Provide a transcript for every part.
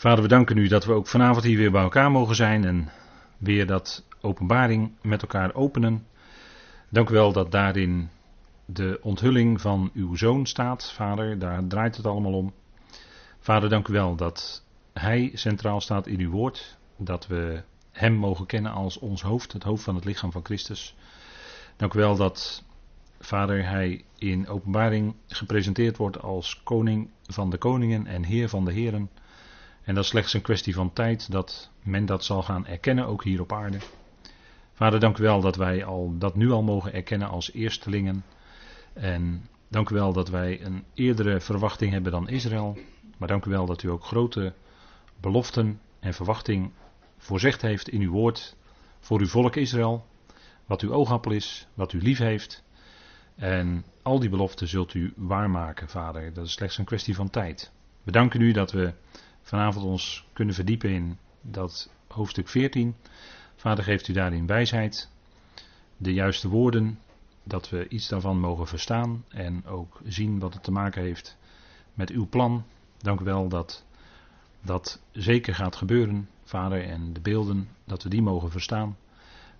Vader, we danken u dat we ook vanavond hier weer bij elkaar mogen zijn en weer dat openbaring met elkaar openen. Dank u wel dat daarin de onthulling van uw zoon staat, Vader, daar draait het allemaal om. Vader, dank u wel dat hij centraal staat in uw woord, dat we hem mogen kennen als ons hoofd, het hoofd van het lichaam van Christus. Dank u wel dat, Vader, hij in openbaring gepresenteerd wordt als koning van de koningen en heer van de heren. En dat is slechts een kwestie van tijd dat men dat zal gaan erkennen, ook hier op aarde. Vader, dank u wel dat wij al, dat nu al mogen erkennen als eerstelingen. En dank u wel dat wij een eerdere verwachting hebben dan Israël. Maar dank u wel dat u ook grote beloften en verwachting voorzegd heeft in uw woord voor uw volk Israël. Wat uw oogappel is, wat u lief heeft. En al die beloften zult u waarmaken, Vader. Dat is slechts een kwestie van tijd. We danken u dat we vanavond ons kunnen verdiepen in dat hoofdstuk 14. Vader, geeft u daarin wijsheid, de juiste woorden, dat we iets daarvan mogen verstaan en ook zien wat het te maken heeft met uw plan. Dank u wel dat dat zeker gaat gebeuren, Vader, en de beelden, dat we die mogen verstaan.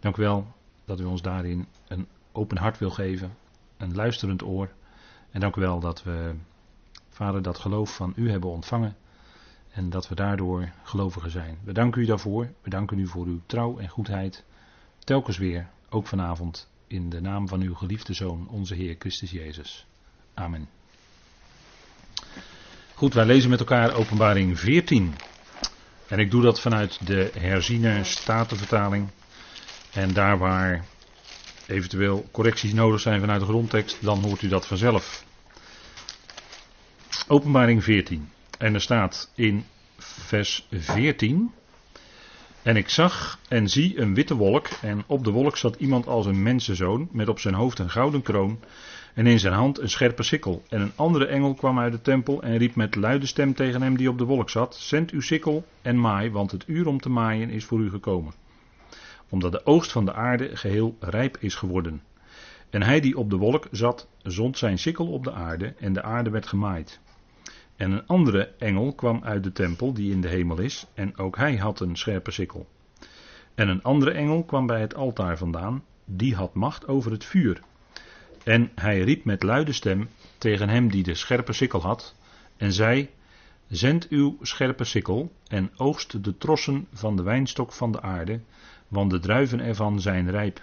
Dank u wel dat u ons daarin een open hart wil geven, een luisterend oor. En dank u wel dat we, Vader, dat geloof van u hebben ontvangen. En dat we daardoor gelovigen zijn. We danken u daarvoor. We danken u voor uw trouw en goedheid. Telkens weer, ook vanavond, in de naam van uw geliefde Zoon, onze Heer Christus Jezus. Amen. Goed, wij lezen met elkaar Openbaring 14. En ik doe dat vanuit de herziene statenvertaling. En daar waar eventueel correcties nodig zijn vanuit de grondtekst, dan hoort u dat vanzelf. Openbaring 14. En er staat in vers 14. En ik zag en zie een witte wolk, en op de wolk zat iemand als een mensenzoon, met op zijn hoofd een gouden kroon, en in zijn hand een scherpe sikkel. En een andere engel kwam uit de tempel en riep met luide stem tegen hem die op de wolk zat: Zend uw sikkel en maai, want het uur om te maaien is voor u gekomen. Omdat de oogst van de aarde geheel rijp is geworden. En hij die op de wolk zat, zond zijn sikkel op de aarde, en de aarde werd gemaaid. En een andere engel kwam uit de tempel die in de hemel is, en ook hij had een scherpe sikkel. En een andere engel kwam bij het altaar vandaan, die had macht over het vuur. En hij riep met luide stem tegen hem die de scherpe sikkel had, en zei: Zend uw scherpe sikkel en oogst de trossen van de wijnstok van de aarde, want de druiven ervan zijn rijp.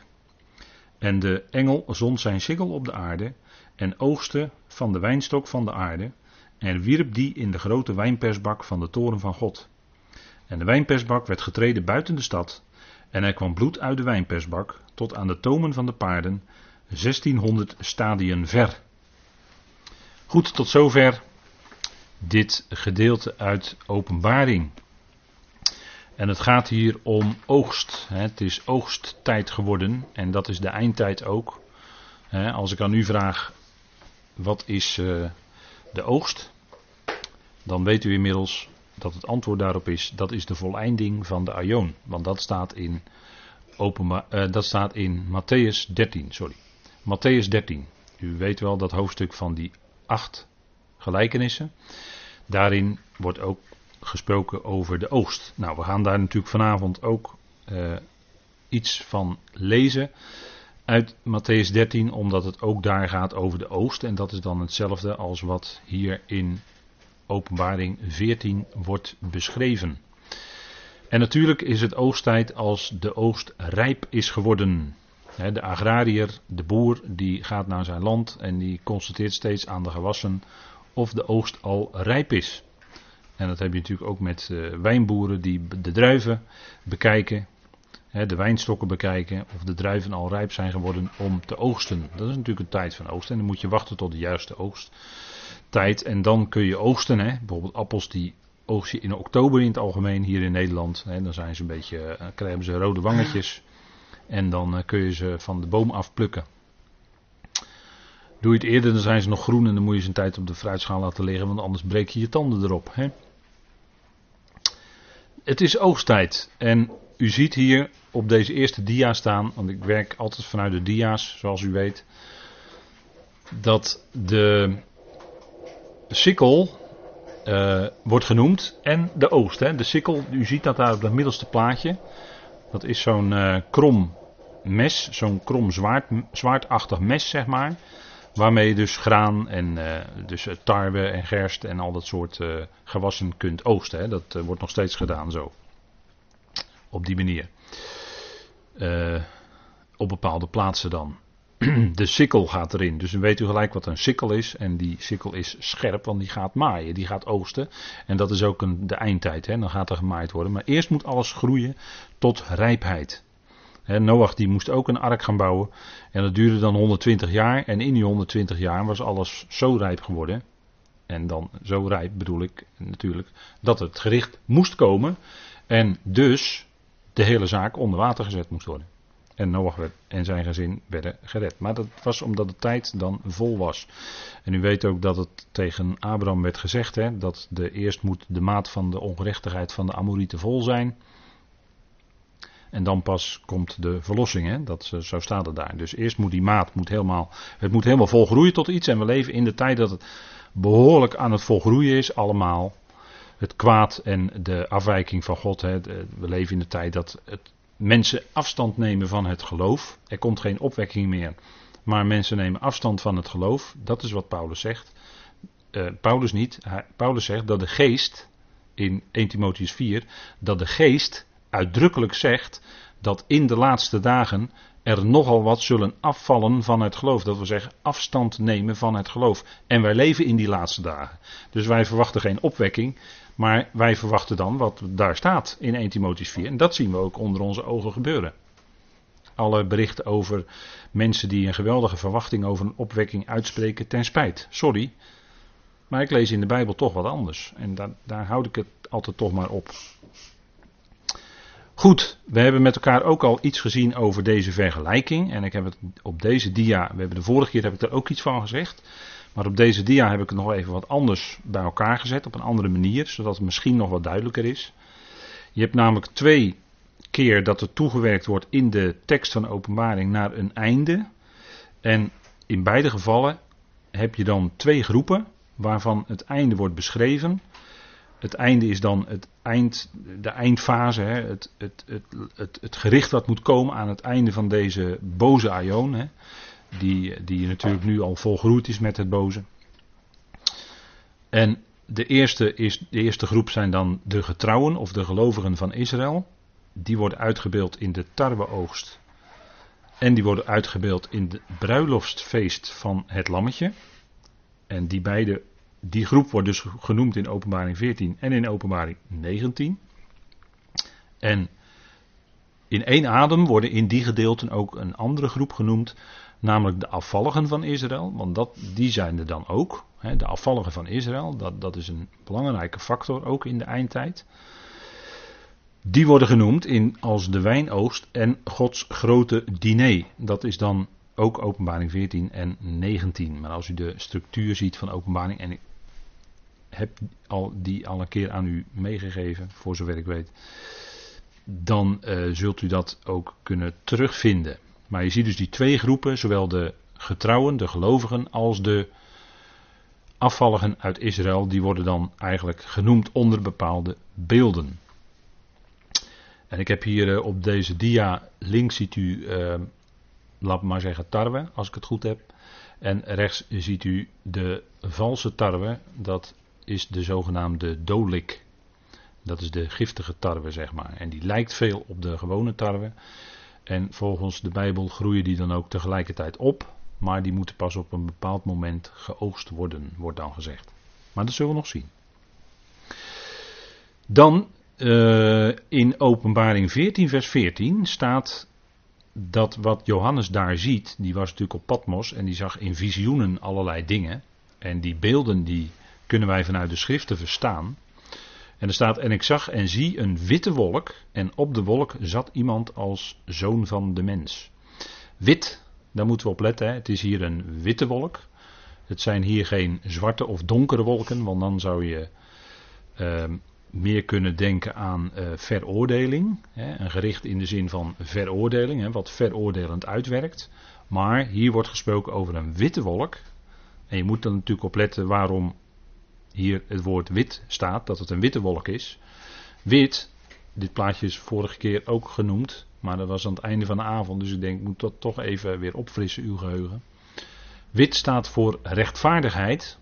En de engel zond zijn sikkel op de aarde en oogste van de wijnstok van de aarde en wierp die in de grote wijnpersbak van de toren van God. En de wijnpersbak werd getreden buiten de stad, en er kwam bloed uit de wijnpersbak tot aan de tomen van de paarden, 1600 stadien ver. Goed, tot zover dit gedeelte uit Openbaring. En het gaat hier om oogst. Het is oogsttijd geworden en dat is de eindtijd ook. Als ik aan u vraag, wat is eh, de oogst, dan weet u inmiddels dat het antwoord daarop is, dat is de voleinding van de Aion. Want dat staat in, openbaar, uh, dat staat in Matthäus 13, sorry. Matthäus 13. U weet wel dat hoofdstuk van die acht gelijkenissen. Daarin wordt ook gesproken over de oogst. Nou, we gaan daar natuurlijk vanavond ook uh, iets van lezen uit Matthäus 13, omdat het ook daar gaat over de oost. En dat is dan hetzelfde als wat hier in Openbaring 14 wordt beschreven. En natuurlijk is het oogsttijd als de oogst rijp is geworden. De agrariër, de boer, die gaat naar zijn land en die constateert steeds aan de gewassen of de oogst al rijp is. En dat heb je natuurlijk ook met eh, wijnboeren die de druiven bekijken de wijnstokken bekijken of de druiven al rijp zijn geworden om te oogsten. Dat is natuurlijk een tijd van oogsten en dan moet je wachten tot de juiste oogsttijd en dan kun je oogsten. Hè. Bijvoorbeeld appels die oogst je in oktober in het algemeen hier in Nederland. Hè. Dan zijn ze een beetje, eh, krijgen ze rode wangetjes en dan eh, kun je ze van de boom afplukken. Doe je het eerder, dan zijn ze nog groen en dan moet je ze een tijd op de fruitschaal laten liggen, want anders breek je je tanden erop. Hè? Het is oogsttijd en u ziet hier op deze eerste dia staan, want ik werk altijd vanuit de dia's, zoals u weet, dat de sikkel eh, wordt genoemd. En de oost, hè, de sikkel. U ziet dat daar op het middelste plaatje. Dat is zo'n uh, krom mes, zo'n krom zwaard, zwaardachtig mes, zeg maar. Waarmee je dus graan en uh, dus tarwe en gerst en al dat soort gewassen kunt oogsten. Hè. Dat wordt nog steeds gedaan zo. Op die manier. op bepaalde plaatsen dan. de sikkel gaat erin. Dus dan weet u gelijk wat een sikkel is. En die sikkel is scherp, want die gaat maaien, die gaat oogsten. En dat is ook een, de eindtijd, hè? dan gaat er gemaaid worden. Maar eerst moet alles groeien tot rijpheid. He, Noach die moest ook een ark gaan bouwen. En dat duurde dan 120 jaar. En in die 120 jaar was alles zo rijp geworden. En dan zo rijp bedoel ik natuurlijk dat het gericht moest komen. En dus de hele zaak onder water gezet moest worden. En Noach en zijn gezin werden gered. Maar dat was omdat de tijd dan vol was. En u weet ook dat het tegen Abraham werd gezegd: hè, dat de, eerst moet de maat van de ongerechtigheid van de Amorieten vol zijn. En dan pas komt de verlossing. Hè? Dat, zo staat het daar. Dus eerst moet die maat moet helemaal, het moet helemaal volgroeien tot iets. En we leven in de tijd dat het behoorlijk aan het volgroeien is, allemaal. Het kwaad en de afwijking van God. Hè? We leven in de tijd dat het mensen afstand nemen van het geloof. Er komt geen opwekking meer, maar mensen nemen afstand van het geloof. Dat is wat Paulus zegt. Uh, Paulus niet. Paulus zegt dat de geest, in 1 Timotheus 4, dat de geest uitdrukkelijk zegt dat in de laatste dagen er nogal wat zullen afvallen van het geloof. Dat wil zeggen afstand nemen van het geloof. En wij leven in die laatste dagen. Dus wij verwachten geen opwekking, maar wij verwachten dan wat daar staat in 1 Timotheus 4. En dat zien we ook onder onze ogen gebeuren. Alle berichten over mensen die een geweldige verwachting over een opwekking uitspreken ten spijt. Sorry, maar ik lees in de Bijbel toch wat anders. En daar, daar houd ik het altijd toch maar op. Goed, we hebben met elkaar ook al iets gezien over deze vergelijking. En ik heb het op deze dia, we hebben de vorige keer heb ik er ook iets van gezegd. Maar op deze dia heb ik het nog even wat anders bij elkaar gezet, op een andere manier, zodat het misschien nog wat duidelijker is. Je hebt namelijk twee keer dat er toegewerkt wordt in de tekst van openbaring naar een einde. En in beide gevallen heb je dan twee groepen waarvan het einde wordt beschreven. Het einde is dan het eind, de eindfase, hè, het, het, het, het, gericht wat moet komen aan het einde van deze boze aion. Die, die natuurlijk nu al volgroeid is met het boze. En de eerste, is, de eerste groep zijn dan de getrouwen of de gelovigen van Israël. Die worden uitgebeeld in de tarweoogst. En die worden uitgebeeld in het bruiloftsfeest van het lammetje. En die beide, die groep wordt dus genoemd in openbaring 14 en in openbaring 19. En in één adem worden in die gedeelten ook een andere groep genoemd namelijk de afvalligen van Israël, want dat, die zijn er dan ook. Hè, de afvalligen van Israël, dat, dat is een belangrijke factor ook in de eindtijd. Die worden genoemd in als de wijnoogst en Gods grote diner. Dat is dan ook openbaring 14 en 19. Maar als u de structuur ziet van openbaring, en ik heb al, die al een keer aan u meegegeven, voor zover ik weet, dan uh, zult u dat ook kunnen terugvinden. Maar je ziet dus die twee groepen, zowel de getrouwen, de gelovigen, als de afvalligen uit Israël, die worden dan eigenlijk genoemd onder bepaalde beelden. En ik heb hier eh, op deze dia, links ziet u, eh, laat maar zeggen, tarwe, als ik het goed heb. En rechts ziet u de valse tarwe, dat is de zogenaamde dolik. Dat is de giftige tarwe, zeg maar. En die lijkt veel op de gewone tarwe. En volgens de Bijbel groeien die dan ook tegelijkertijd op, maar die moeten pas op een bepaald moment geoogst worden, wordt dan gezegd. Maar dat zullen we nog zien. Dan uh, in Openbaring 14, vers 14 staat dat wat Johannes daar ziet, die was natuurlijk op Patmos en die zag in visioenen allerlei dingen. En die beelden die kunnen wij vanuit de schriften verstaan. En er staat, en ik zag en zie een witte wolk, en op de wolk zat iemand als zoon van de mens. Wit, daar moeten we op letten, hè. het is hier een witte wolk. Het zijn hier geen zwarte of donkere wolken, want dan zou je uh, meer kunnen denken aan uh, veroordeling. Hè. Een gericht in de zin van veroordeling, hè, wat veroordelend uitwerkt. Maar hier wordt gesproken over een witte wolk. En je moet er natuurlijk op letten waarom hier het woord wit staat, dat het een witte wolk is. Wit, dit plaatje is vorige keer ook genoemd, maar dat was aan het einde van de avond, dus ik denk, ik moet dat toch even weer opfrissen, uw geheugen. Wit staat voor rechtvaardigheid,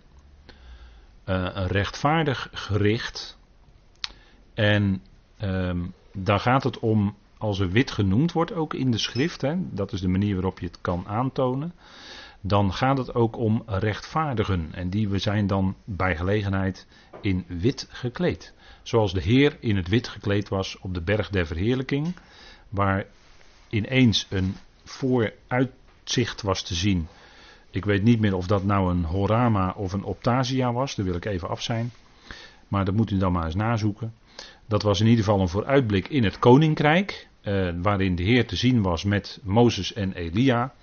uh, een rechtvaardig gericht. En uh, daar gaat het om, als er wit genoemd wordt, ook in de schrift, dat is de manier waarop je het kan aantonen, dan gaat het ook om rechtvaardigen. En die we zijn dan bij gelegenheid in wit gekleed. Zoals de Heer in het wit gekleed was op de berg der verheerlijking, waar ineens een vooruitzicht was te zien ik weet niet meer of dat nou een Horama of een Optasia was. Daar wil ik even af zijn. Maar dat moet u dan maar eens nazoeken. Dat was in ieder geval een vooruitblik in het koninkrijk. Eh, waarin de Heer te zien was met Mozes en Elia.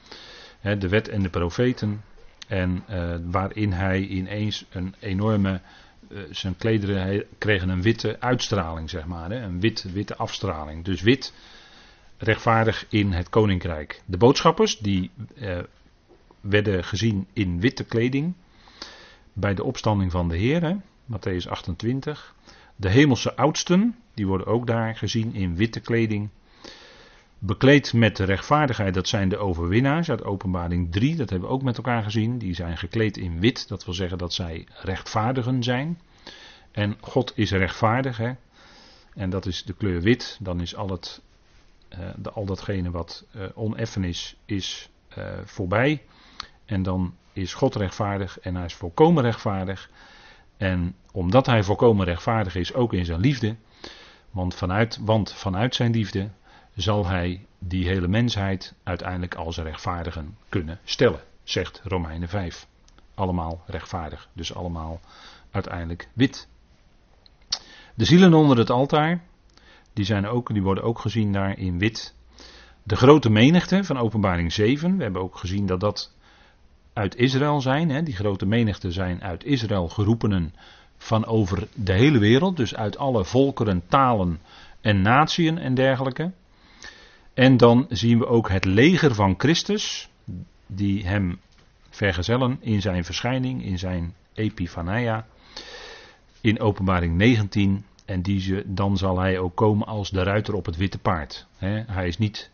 Hè, de wet en de profeten. En eh, waarin hij ineens een enorme. Uh, zijn klederen kregen een witte uitstraling, zeg maar. Hè, een wit, witte afstraling. Dus wit, rechtvaardig in het koninkrijk. De boodschappers die werden gezien in witte kleding bij de opstanding van de Heer, Matthäus 28. De hemelse oudsten, die worden ook daar gezien in witte kleding. Bekleed met de rechtvaardigheid, dat zijn de overwinnaars uit openbaring 3, dat hebben we ook met elkaar gezien. Die zijn gekleed in wit, dat wil zeggen dat zij rechtvaardigen zijn. En God is rechtvaardig, hè? en dat is de kleur wit, dan is al, het, uh, de, al datgene wat uh, oneffen is, is uh, voorbij. En dan is God rechtvaardig en hij is volkomen rechtvaardig. En omdat hij volkomen rechtvaardig is, ook in zijn liefde, want vanuit, want vanuit zijn liefde zal hij die hele mensheid uiteindelijk als rechtvaardigen kunnen stellen, zegt Romeinen 5. Allemaal rechtvaardig, dus allemaal uiteindelijk wit. De zielen onder het altaar, die, zijn ook, die worden ook gezien daar in wit. De grote menigte van Openbaring 7, we hebben ook gezien dat dat uit Israël zijn. Hè, die grote menigte zijn uit Israël geroepenen van over de hele wereld. Dus uit alle volkeren, talen en natieën en dergelijke. En dan zien we ook het leger van Christus, die hem vergezellen in zijn verschijning, in zijn epifania, in openbaring 19. En die ze, dan zal hij ook komen als de ruiter op het witte paard. hij is niet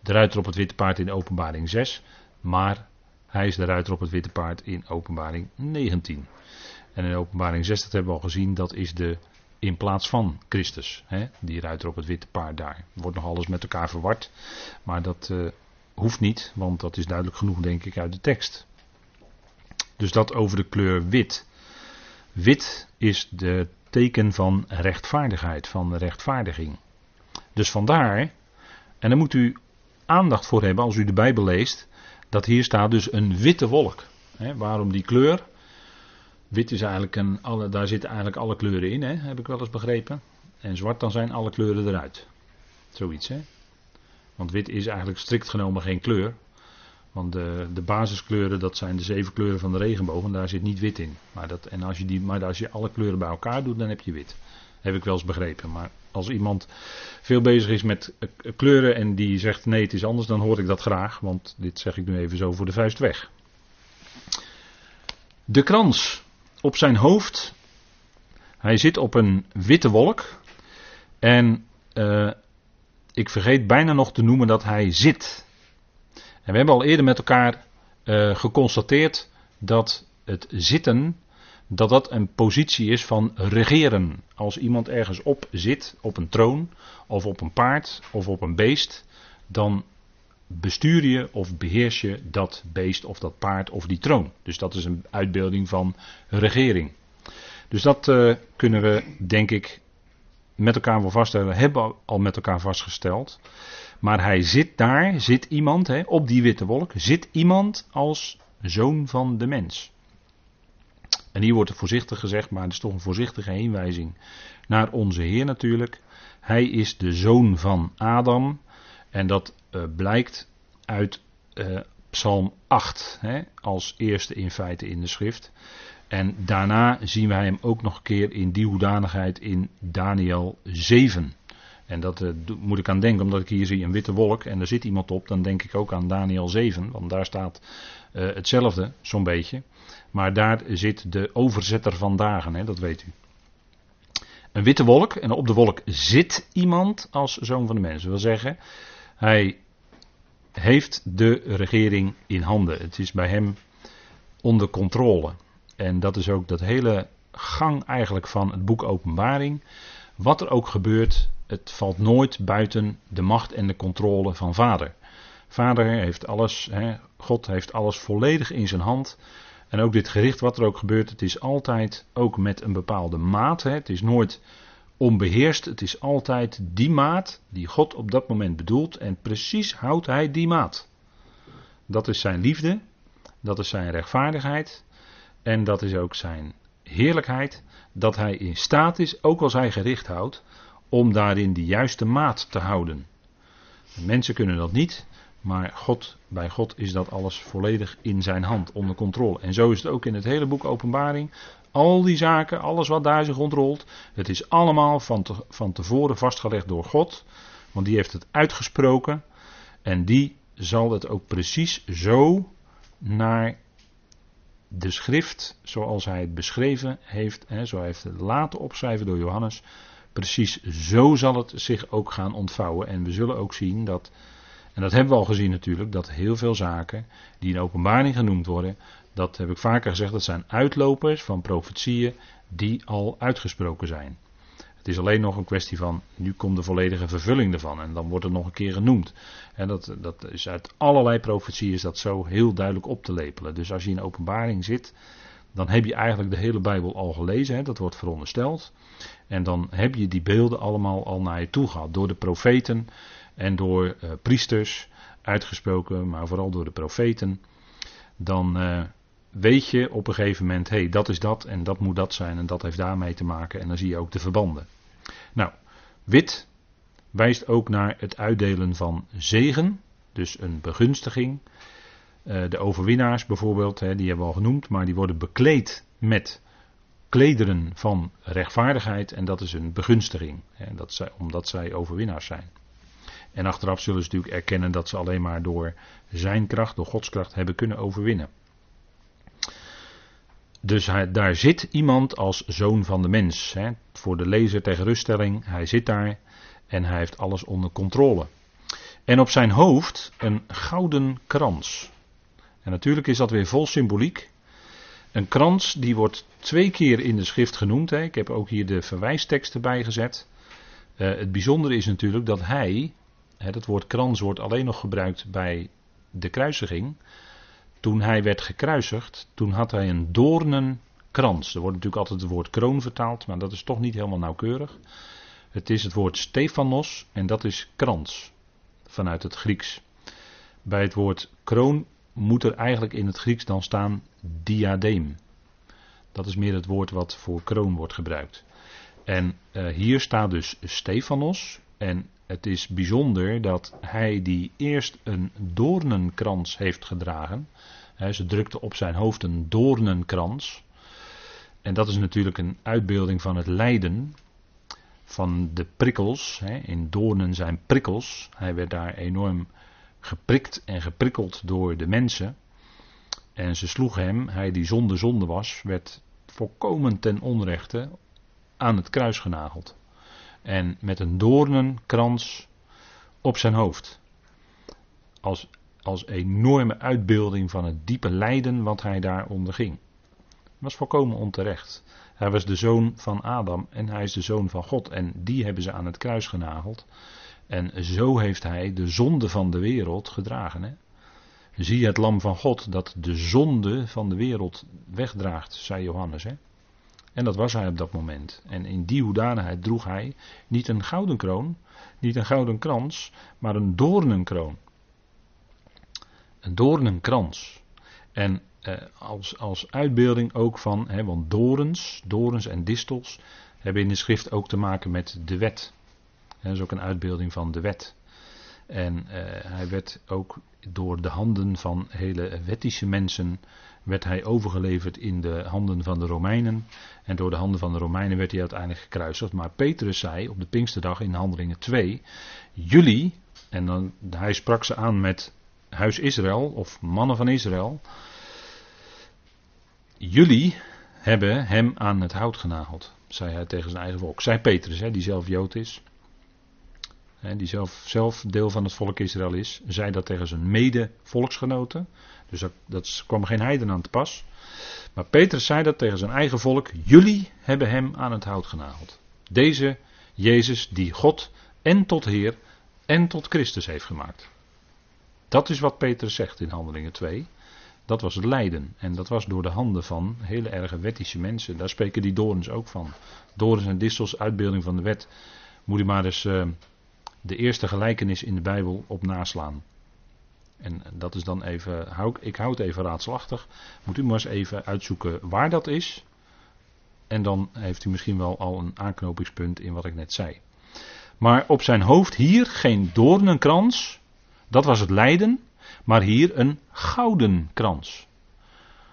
de ruiter op het witte paard in openbaring 6, maar hij is de ruiter op het witte paard in openbaring 19. En in openbaring 6, dat hebben we al gezien, dat is de in plaats van Christus. Hè? Die ruiter op het witte paard daar. Wordt nog alles met elkaar verward. Maar dat uh, hoeft niet, want dat is duidelijk genoeg, denk ik, uit de tekst. Dus dat over de kleur wit. Wit is de teken van rechtvaardigheid, van rechtvaardiging. Dus vandaar, en daar moet u aandacht voor hebben als u de Bijbel leest dat hier staat dus een witte wolk. waarom die kleur? Wit is eigenlijk een, alle, daar zitten eigenlijk alle kleuren in, heb ik wel eens begrepen. En zwart dan zijn alle kleuren eruit. Zoiets, hè. Want wit is eigenlijk strikt genomen geen kleur. Want de, de basiskleuren, dat zijn de zeven kleuren van de regenboog. En daar zit niet wit in. Maar, dat, en als je die, maar als je alle kleuren bij elkaar doet, dan heb je wit. Heb ik wel eens begrepen. Maar als iemand veel bezig is met eh, kleuren en die zegt nee, het is anders, dan hoor ik dat graag. Want dit zeg ik nu even zo voor de vuist weg. De krans op zijn hoofd. Hij zit op een witte wolk. En uh, ik vergeet bijna nog te noemen dat hij zit. En we hebben al eerder met elkaar uh, geconstateerd dat het zitten dat dat een positie is van regeren. Als iemand ergens op zit, op een troon, of op een paard, of op een beest, dan bestuur je of beheers je dat beest of dat paard of die troon. Dus dat is een uitbeelding van regering. Dus dat uh, kunnen we, denk ik, met elkaar wel vaststellen. Hebben al met elkaar vastgesteld. Maar hij zit daar, zit iemand, hè, op die witte wolk, zit iemand als zoon van de mens. En hier wordt het voorzichtig gezegd, maar het is toch een voorzichtige heenwijzing naar onze Heer natuurlijk. Hij is de zoon van Adam. En dat uh, blijkt uit uh, Psalm 8 hè, als eerste in feite in de schrift. En daarna zien wij hem ook nog een keer in die hoedanigheid in Daniel 7. En dat uh, moet ik aan denken, omdat ik hier zie een witte wolk en er zit iemand op. Dan denk ik ook aan Daniel 7, want daar staat hetzelfde, zo'n beetje. Maar daar zit de overzetter van dagen, hè, dat weet u. Een witte wolk en op de wolk zit iemand als zoon van de mens. Dat wil zeggen, hij heeft de regering in handen. Het is bij hem onder controle. En dat is ook dat hele gang eigenlijk van het boek Openbaring. Wat er ook gebeurt, het valt nooit buiten de macht en de controle van Vader. Vader heeft alles, hè, God heeft alles volledig in zijn hand. En ook dit gericht, wat er ook gebeurt, het is altijd ook met een bepaalde maat. Hè. Het is nooit onbeheerst, het is altijd die maat die God op dat moment bedoelt. En precies houdt hij die maat. Dat is zijn liefde, dat is zijn rechtvaardigheid en dat is ook zijn heerlijkheid. Dat hij in staat is, ook als hij gericht houdt, om daarin die juiste maat te houden. Mensen kunnen dat niet, maar God, bij God is dat alles volledig in zijn hand, onder controle. En zo is het ook in het hele boek Openbaring. Al die zaken, alles wat daar zich rondrolt, het is allemaal van, van tevoren vastgelegd door God. Want die heeft het uitgesproken. En die zal het ook precies zo naar de schrift, zoals hij het beschreven heeft, hè, zo heeft het laten opschrijven door Johannes, precies zo zal het zich ook gaan ontvouwen. En we zullen ook zien dat, en dat hebben we al gezien natuurlijk, dat heel veel zaken die in openbaring genoemd worden, dat heb ik vaker gezegd, dat zijn uitlopers van profetieën die al uitgesproken zijn. Het is alleen nog een kwestie van, nu komt de volledige vervulling ervan en dan wordt het nog een keer genoemd. En dat, dat is uit allerlei profetieën is dat zo heel duidelijk op te lepelen. Dus als je in openbaring zit, dan heb je eigenlijk de hele Bijbel al gelezen, hè, dat wordt verondersteld. En dan heb je die beelden allemaal al naar je toe gehad, door de profeten en door uh, priesters uitgesproken, maar vooral door de profeten. Dan uh, weet je op een gegeven moment, hé, hey, dat is dat en dat moet dat zijn en dat heeft daarmee te maken. En dan zie je ook de verbanden. Nou, wit wijst ook naar het uitdelen van zegen, dus een begunstiging. Uh, de overwinnaars bijvoorbeeld, die hebben we al genoemd, maar die worden bekleed met klederen van rechtvaardigheid en dat is een begunstiging, omdat zij overwinnaars zijn. En achteraf zullen ze natuurlijk erkennen dat ze alleen maar door zijn kracht, door Gods kracht hebben kunnen overwinnen. Dus hij, daar zit iemand als zoon van de mens. Hè, voor de lezer ter geruststelling, hij zit daar en hij heeft alles onder controle. En op zijn hoofd een gouden krans. En natuurlijk is dat weer vol symboliek. Een krans die wordt twee keer in de schrift genoemd. Hè. Ik heb ook hier de verwijsteksten bijgezet. Uh, het bijzondere is natuurlijk dat hij, hè, dat woord krans wordt alleen nog gebruikt bij de kruisiging. Toen hij werd gekruisigd, toen had hij een doornenkrans. Er wordt natuurlijk altijd het woord kroon vertaald, maar dat is toch niet helemaal nauwkeurig. Het is het woord Stefanos en dat is krans vanuit het Grieks. Bij het woord kroon moet er eigenlijk in het Grieks dan staan diadeem. Dat is meer het woord wat voor kroon wordt gebruikt. En uh, hier staat dus Stefanos. En het is bijzonder dat hij die eerst een doornenkrans heeft gedragen. Ze drukte op zijn hoofd een doornenkrans. En dat is natuurlijk een uitbeelding van het lijden van de prikkels. In doornen zijn prikkels. Hij werd daar enorm geprikt en geprikkeld door de mensen. En ze sloegen hem, hij die zonde zonde was, werd volkomen ten onrechte aan het kruis genageld. En met een doornenkrans op zijn hoofd. Als, als enorme uitbeelding van het diepe lijden wat hij daar onderging. was volkomen onterecht. Hij was de zoon van Adam en hij is de zoon van God. En die hebben ze aan het kruis genageld. En zo heeft hij de zonde van de wereld gedragen. Hè? Zie het lam van God dat de zonde van de wereld wegdraagt, zei Johannes. Hè? En dat was hij op dat moment. En in die hoedanigheid droeg hij niet een gouden kroon, niet een gouden krans, maar een doornenkroon. Een doornenkrans. En eh, als, als uitbeelding ook van, hè, want dorens, dorens en distels hebben in de schrift ook te maken met de wet. Dat is ook een uitbeelding van de wet. En eh, hij werd ook door de handen van hele wettische mensen werd hij overgeleverd in de handen van de Romeinen. En door de handen van de Romeinen werd hij uiteindelijk gekruisigd. Maar Petrus zei op de Pinksterdag in Handelingen 2: Jullie, en dan, hij sprak ze aan met huis Israël of mannen van Israël. Jullie hebben hem aan het hout genageld, zei hij tegen zijn eigen volk. Zei Petrus, hè, die zelf Jood is, hè, die zelf, zelf deel van het volk Israël is, zei dat tegen zijn mede-volksgenoten. Dus dat, kwam geen heiden aan te pas. Maar Petrus zei dat tegen zijn eigen volk: Jullie hebben hem aan het hout genageld. Deze Jezus die God en tot Heer en tot Christus heeft gemaakt. Dat is wat Petrus zegt in Handelingen 2. Dat was het lijden. En dat was door de handen van hele erge wettische mensen. Daar spreken die dorens ook van. Dorens en distels, uitbeelding van de wet. Moet u maar eens uh, de eerste gelijkenis in de Bijbel op naslaan. En dat is dan even, hou, ik hou het even raadslachtig. Moet u maar eens even uitzoeken waar dat is. En dan heeft u misschien wel al een aanknopingspunt in wat ik net zei. Maar op zijn hoofd hier geen doornenkrans. Dat was het lijden. Maar hier een gouden krans.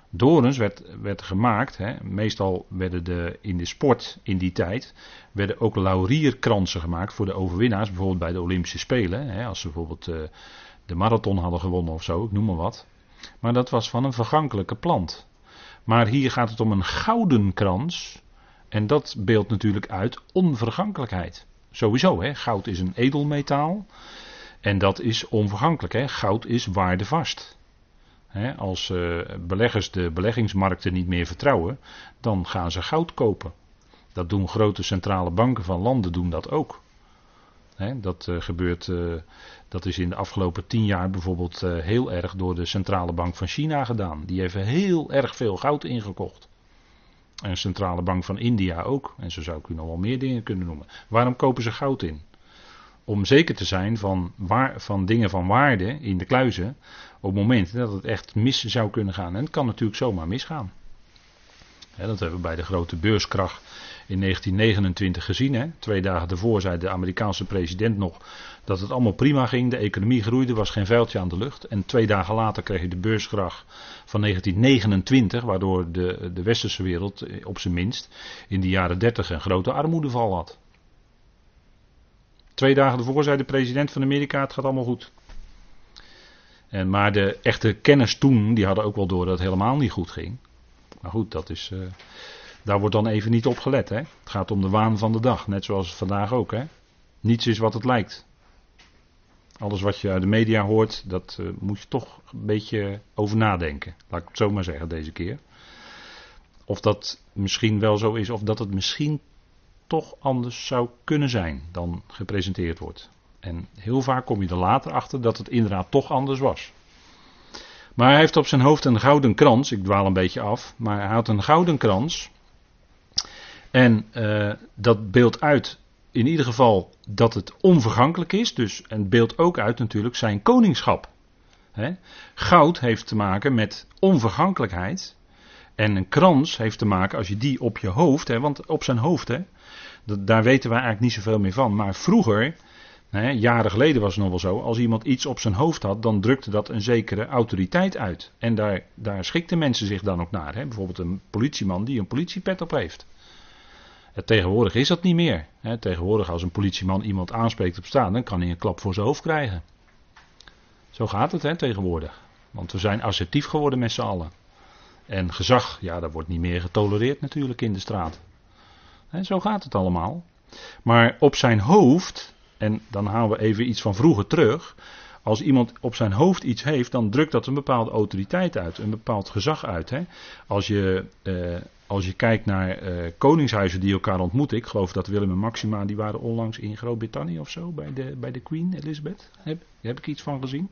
Dorens werd, werd gemaakt, hè, meestal werden de, in de sport in die tijd, werden ook laurierkransen gemaakt voor de overwinnaars, bijvoorbeeld bij de Olympische Spelen. Hè, als ze bijvoorbeeld uh, de marathon hadden gewonnen of zo, ik noem maar wat. Maar dat was van een vergankelijke plant. Maar hier gaat het om een gouden krans. En dat beeldt natuurlijk uit onvergankelijkheid. Sowieso, hè? goud is een edelmetaal. En dat is onvergankelijk. Hè? Goud is waardevast. Hè? Als uh, beleggers de beleggingsmarkten niet meer vertrouwen, dan gaan ze goud kopen. Dat doen grote centrale banken van landen doen dat ook. Dat uh, gebeurt, uh, dat is in de afgelopen tien jaar bijvoorbeeld heel erg door de centrale bank van China gedaan. Die heeft heel erg veel goud ingekocht. En de centrale bank van India ook. En zo zou ik u nog wel meer dingen kunnen noemen. Waarom kopen ze goud in? om zeker te zijn van, waar, van dingen van waarde in de kluizen. op het moment dat het echt mis zou kunnen gaan. En het kan natuurlijk zomaar misgaan. dat hebben we bij de grote beurskracht in 1929 gezien. Hè. Twee dagen daarvoor zei de Amerikaanse president nog dat het allemaal prima ging. De economie groeide, was geen vuiltje aan de lucht. En twee dagen later kreeg je de beurskracht van 1929, waardoor de, de westerse wereld eh, op zijn minst in de jaren 30 een grote armoedeval had. Twee dagen ervoor zei de president van Amerika: het gaat allemaal goed. En, maar de echte kenners toen, die hadden ook wel door dat het helemaal niet goed ging. Maar goed, dat is, uh, daar wordt dan even niet op gelet. Hè? Het gaat om de waan van de dag, net zoals vandaag ook. Hè? Niets is wat het lijkt. Alles wat je uit de media hoort, dat uh, moet je toch een beetje over nadenken. Laat ik het zo maar zeggen deze keer. Of dat misschien wel zo is, of dat het misschien toch anders zou kunnen zijn dan gepresenteerd wordt. En heel vaak kom je er later achter dat het inderdaad toch anders was. Maar hij heeft op zijn hoofd een gouden krans. Ik dwaal een beetje af. Maar hij had een gouden krans. En uh, dat beeldt uit in ieder geval dat het onvergankelijk is. Dus, en beeldt ook uit natuurlijk zijn koningschap. Goud heeft te maken met onvergankelijkheid. En een krans heeft te maken als je die op je hoofd, hè, want op zijn hoofd, hè, daar weten wij eigenlijk niet zoveel meer van. Maar vroeger, hè, jaren geleden was het nog wel zo, als iemand iets op zijn hoofd had, dan drukte dat een zekere autoriteit uit. En daar, daar schikten mensen zich dan ook naar. Hè. Bijvoorbeeld een politieman die een politiepet op heeft. Tegenwoordig is dat niet meer. Tegenwoordig als een politieman iemand aanspreekt op staan, dan kan hij een klap voor zijn hoofd krijgen. Zo gaat het hè, tegenwoordig. Want we zijn assertief geworden met z'n allen. En gezag, ja, dat wordt niet meer getolereerd natuurlijk in de straat. En zo gaat het allemaal. Maar op zijn hoofd, en dan halen we even iets van vroeger terug. Als iemand op zijn hoofd iets heeft, dan drukt dat een bepaalde autoriteit uit, een bepaald gezag uit. Hè? Als, je, eh, als je kijkt naar eh, koningshuizen die elkaar ontmoeten, ik geloof dat Willem en Maxima, die waren onlangs in Groot-Brittannië of zo, bij de, bij de Queen Elizabeth. Heb, heb ik iets van gezien.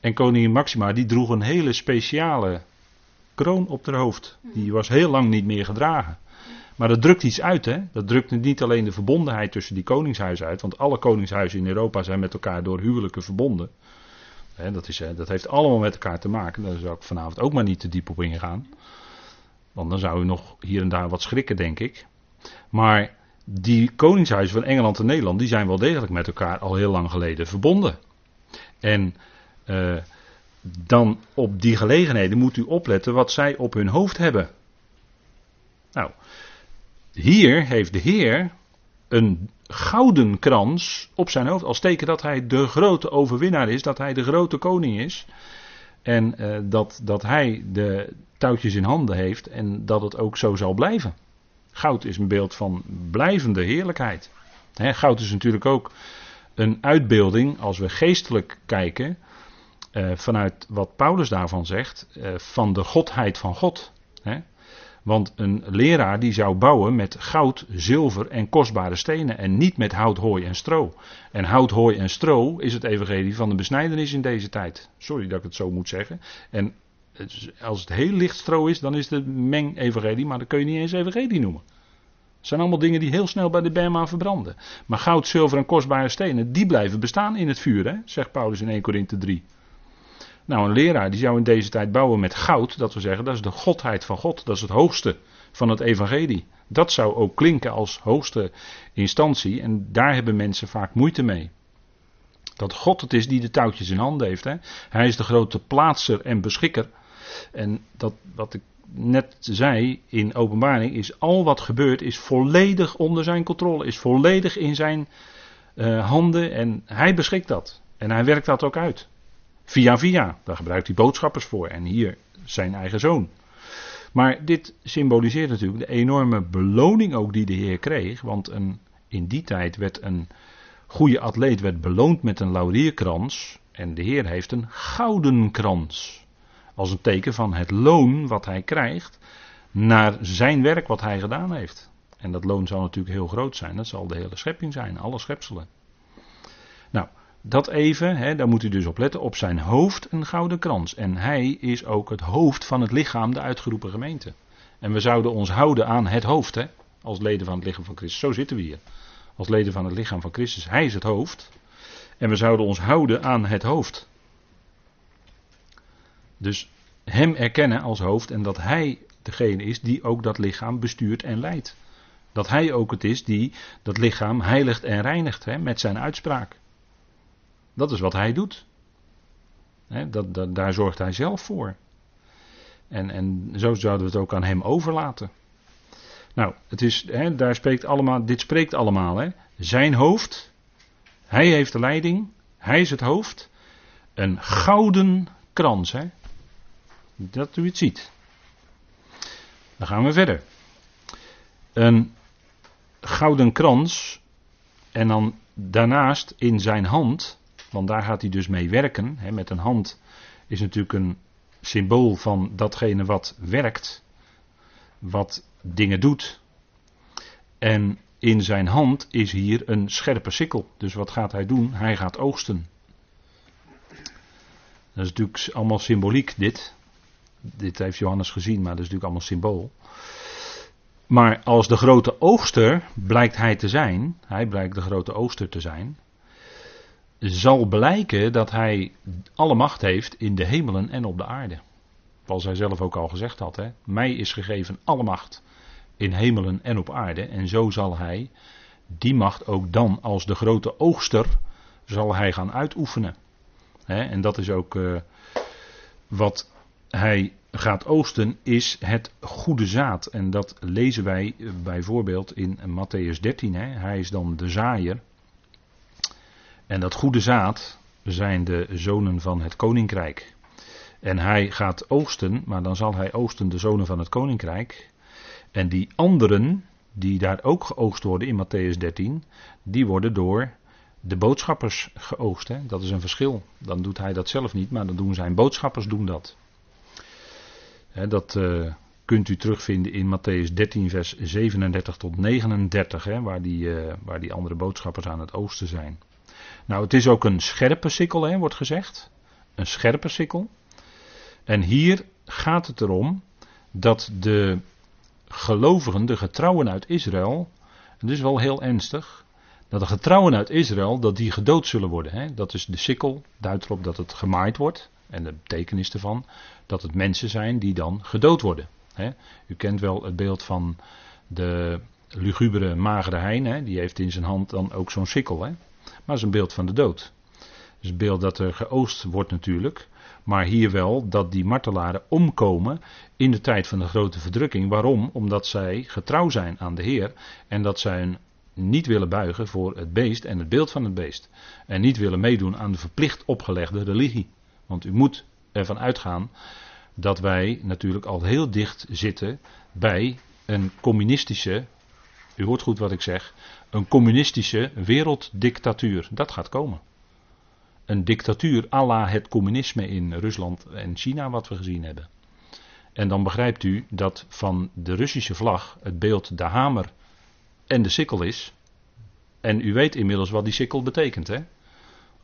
En koningin Maxima, die droeg een hele speciale kroon op haar hoofd. Die was heel lang niet meer gedragen. Maar dat drukt iets uit, hè? Dat drukt niet alleen de verbondenheid tussen die koningshuizen uit, want alle koningshuizen in Europa zijn met elkaar door huwelijken verbonden. dat, is, dat heeft allemaal met elkaar te maken. Daar zou ik vanavond ook maar niet te diep op ingaan. Want dan zou u nog hier en daar wat schrikken, denk ik. Maar die koningshuizen van Engeland en Nederland, die zijn wel degelijk met elkaar al heel lang geleden verbonden. En uh, dan op die gelegenheden moet u opletten wat zij op hun hoofd hebben. Nou, hier heeft de Heer een gouden krans op zijn hoofd. Als teken dat hij de grote overwinnaar is, dat hij de grote koning is. En uh, dat, dat hij de touwtjes in handen heeft en dat het ook zo zal blijven. Goud is een beeld van blijvende heerlijkheid. goud is natuurlijk ook een uitbeelding, als we geestelijk kijken, uh, vanuit wat Paulus daarvan zegt, uh, van de godheid van God. Want een leraar die zou bouwen met goud, zilver en kostbare stenen en niet met hout, hooi en stro. En hout, hooi en stro is het evangelie van de besnijdenis in deze tijd. Sorry dat ik het zo moet zeggen. En als het heel licht stro is, dan is het meng-evangelie, maar dan kun je niet eens evangelie noemen. Het zijn allemaal dingen die heel snel bij de Berma verbranden. Maar goud, zilver en kostbare stenen, die blijven bestaan in het vuur, hè? zegt Paulus in 1 Korinthe 3. Nou, een leraar die zou in deze tijd bouwen met goud, dat we zeggen, dat is de godheid van God, dat is het hoogste van het evangelie. Dat zou ook klinken als hoogste instantie en daar hebben mensen vaak moeite mee. Dat God het is die de touwtjes in handen heeft. Hè? Hij is de grote plaatser en beschikker. En dat wat ik net zei in openbaring is al wat gebeurt is volledig onder zijn controle, is volledig in zijn uh, handen en hij beschikt dat. En hij werkt dat ook uit. Via via, daar gebruikt hij boodschappers voor. En hier zijn eigen zoon. Maar dit symboliseert natuurlijk de enorme beloning ook die de Heer kreeg. Want een, in die tijd werd een goede atleet werd beloond met een laurierkrans. En de Heer heeft een gouden krans. Als een teken van het loon wat hij krijgt naar zijn werk wat hij gedaan heeft. En dat loon zal natuurlijk heel groot zijn. Dat zal de hele schepping zijn, alle schepselen. Nou, dat even, hè, daar moet u dus op letten, op zijn hoofd een gouden krans. En hij is ook het hoofd van het lichaam, de uitgeroepen gemeente. En we zouden ons houden aan het hoofd, hè, als leden van het lichaam van Christus. Zo zitten we hier. Als leden van het lichaam van Christus. Hij is het hoofd. En we zouden ons houden aan het hoofd. Dus hem erkennen als hoofd en dat hij degene is die ook dat lichaam bestuurt en leidt. Dat hij ook het is die dat lichaam heiligt en reinigt hè, met zijn uitspraak. Dat is wat hij doet. dat, dat, daar zorgt hij zelf voor. En, en zo zouden we het ook aan hem overlaten. Nou, het is, daar spreekt allemaal, dit spreekt allemaal. Zijn hoofd, hij heeft de leiding, hij is het hoofd. Een gouden krans. Hè? Dat u het ziet. Dan gaan we verder. Een gouden krans. En dan daarnaast in zijn hand want daar gaat hij dus mee werken. Hè, met een hand is natuurlijk een symbool van datgene wat werkt, wat dingen doet. En in zijn hand is hier een scherpe sikkel. Dus wat gaat hij doen? Hij gaat oogsten. Dat is natuurlijk allemaal symboliek, dit. Dit heeft Johannes gezien, maar dat is natuurlijk allemaal symbool. Maar als de grote oogster blijkt hij te zijn, hij blijkt de grote oogster te zijn, zal blijken dat hij alle macht heeft in de hemelen en op de aarde. Zoals hij zelf ook al gezegd had. Hè? Mij is gegeven alle macht in hemelen en op aarde. En zo zal hij die macht ook dan als de grote oogster zal hij gaan uitoefenen. Hè? En dat is ook uh, wat hij gaat oosten, is het goede zaad. En dat lezen wij bijvoorbeeld in Matthäus 13. Hè? Hij is dan de zaaier. En dat goede zaad zijn de zonen van het koninkrijk. En hij gaat oogsten, maar dan zal hij oogsten de zonen van het koninkrijk. En die anderen, die daar ook geoogst worden in Matthäus 13, die worden door de boodschappers geoogst. Hè? Dat is een verschil. Dan doet hij dat zelf niet, maar dan doen zijn boodschappers doen dat. Dat uh, kunt u terugvinden in Matthäus 13, vers 37 tot 39, hè, waar, die, uh, waar die andere boodschappers aan het oosten zijn. Nou, het is ook een scherpe sikkel, wordt gezegd. Een scherpe sikkel. En hier gaat het erom dat de gelovigen, de getrouwen uit Israël, en dit is wel heel ernstig, dat de getrouwen uit Israël, dat die gedood zullen worden. Dat is de sikkel, duidt erop dat het gemaaid wordt. En de betekenis ervan, dat het mensen zijn die dan gedood worden. U kent wel het beeld van de lugubere magere hein, die heeft in zijn hand dan ook zo'n sikkel. Hè. Maar dat is een beeld van de dood. Dus een beeld dat er geoost wordt natuurlijk. Maar hier wel dat die martelaren omkomen in de tijd van de grote verdrukking. Waarom? Omdat zij getrouw zijn aan de Heer en dat zij hun niet willen buigen voor het beest en het beeld van het beest. En niet willen meedoen aan de verplicht opgelegde religie. Want u moet ervan uitgaan dat wij natuurlijk al heel dicht zitten bij een communistische, u hoort goed wat ik zeg, een communistische werelddictatuur. Dat gaat komen. Een dictatuur à la het communisme in Rusland en China wat we gezien hebben. En dan begrijpt u dat van de Russische vlag het beeld de hamer en de sikkel is. En u weet inmiddels wat die sikkel betekent, hè?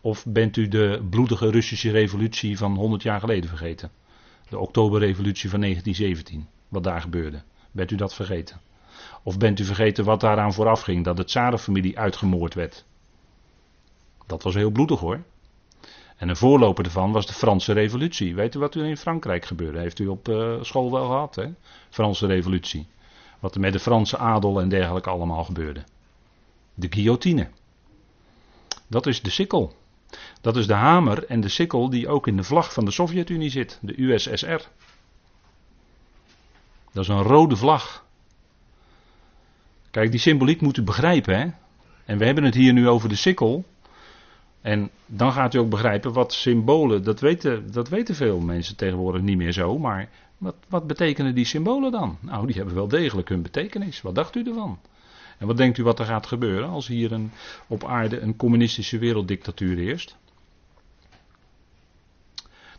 Of bent u de bloedige Russische revolutie van 100 jaar geleden vergeten? De Oktoberrevolutie van 1917, wat daar gebeurde. Bent u dat vergeten? Of bent u vergeten wat daaraan vooraf ging, dat de Tsarenfamilie uitgemoord werd? Dat was heel bloedig hoor. En een voorloper ervan was de Franse Revolutie. Weet u wat er in Frankrijk gebeurde? Heeft u op uh, school wel gehad, hè? Franse Revolutie. Wat er met de Franse adel en dergelijke allemaal gebeurde. De guillotine. Dat is de sikkel. Dat is de hamer en de sikkel die ook in de vlag van de Sovjet-Unie zit, de USSR. Dat is een rode vlag. Kijk, die symboliek moet u begrijpen, hè? En we hebben het hier nu over de sikkel. En dan gaat u ook begrijpen wat symbolen, dat weten, dat weten veel mensen tegenwoordig niet meer zo, maar wat, wat betekenen die symbolen dan? Nou, die hebben wel degelijk hun betekenis. Wat dacht u ervan? En wat denkt u wat er gaat gebeuren als hier een, op aarde een communistische werelddictatuur heerst?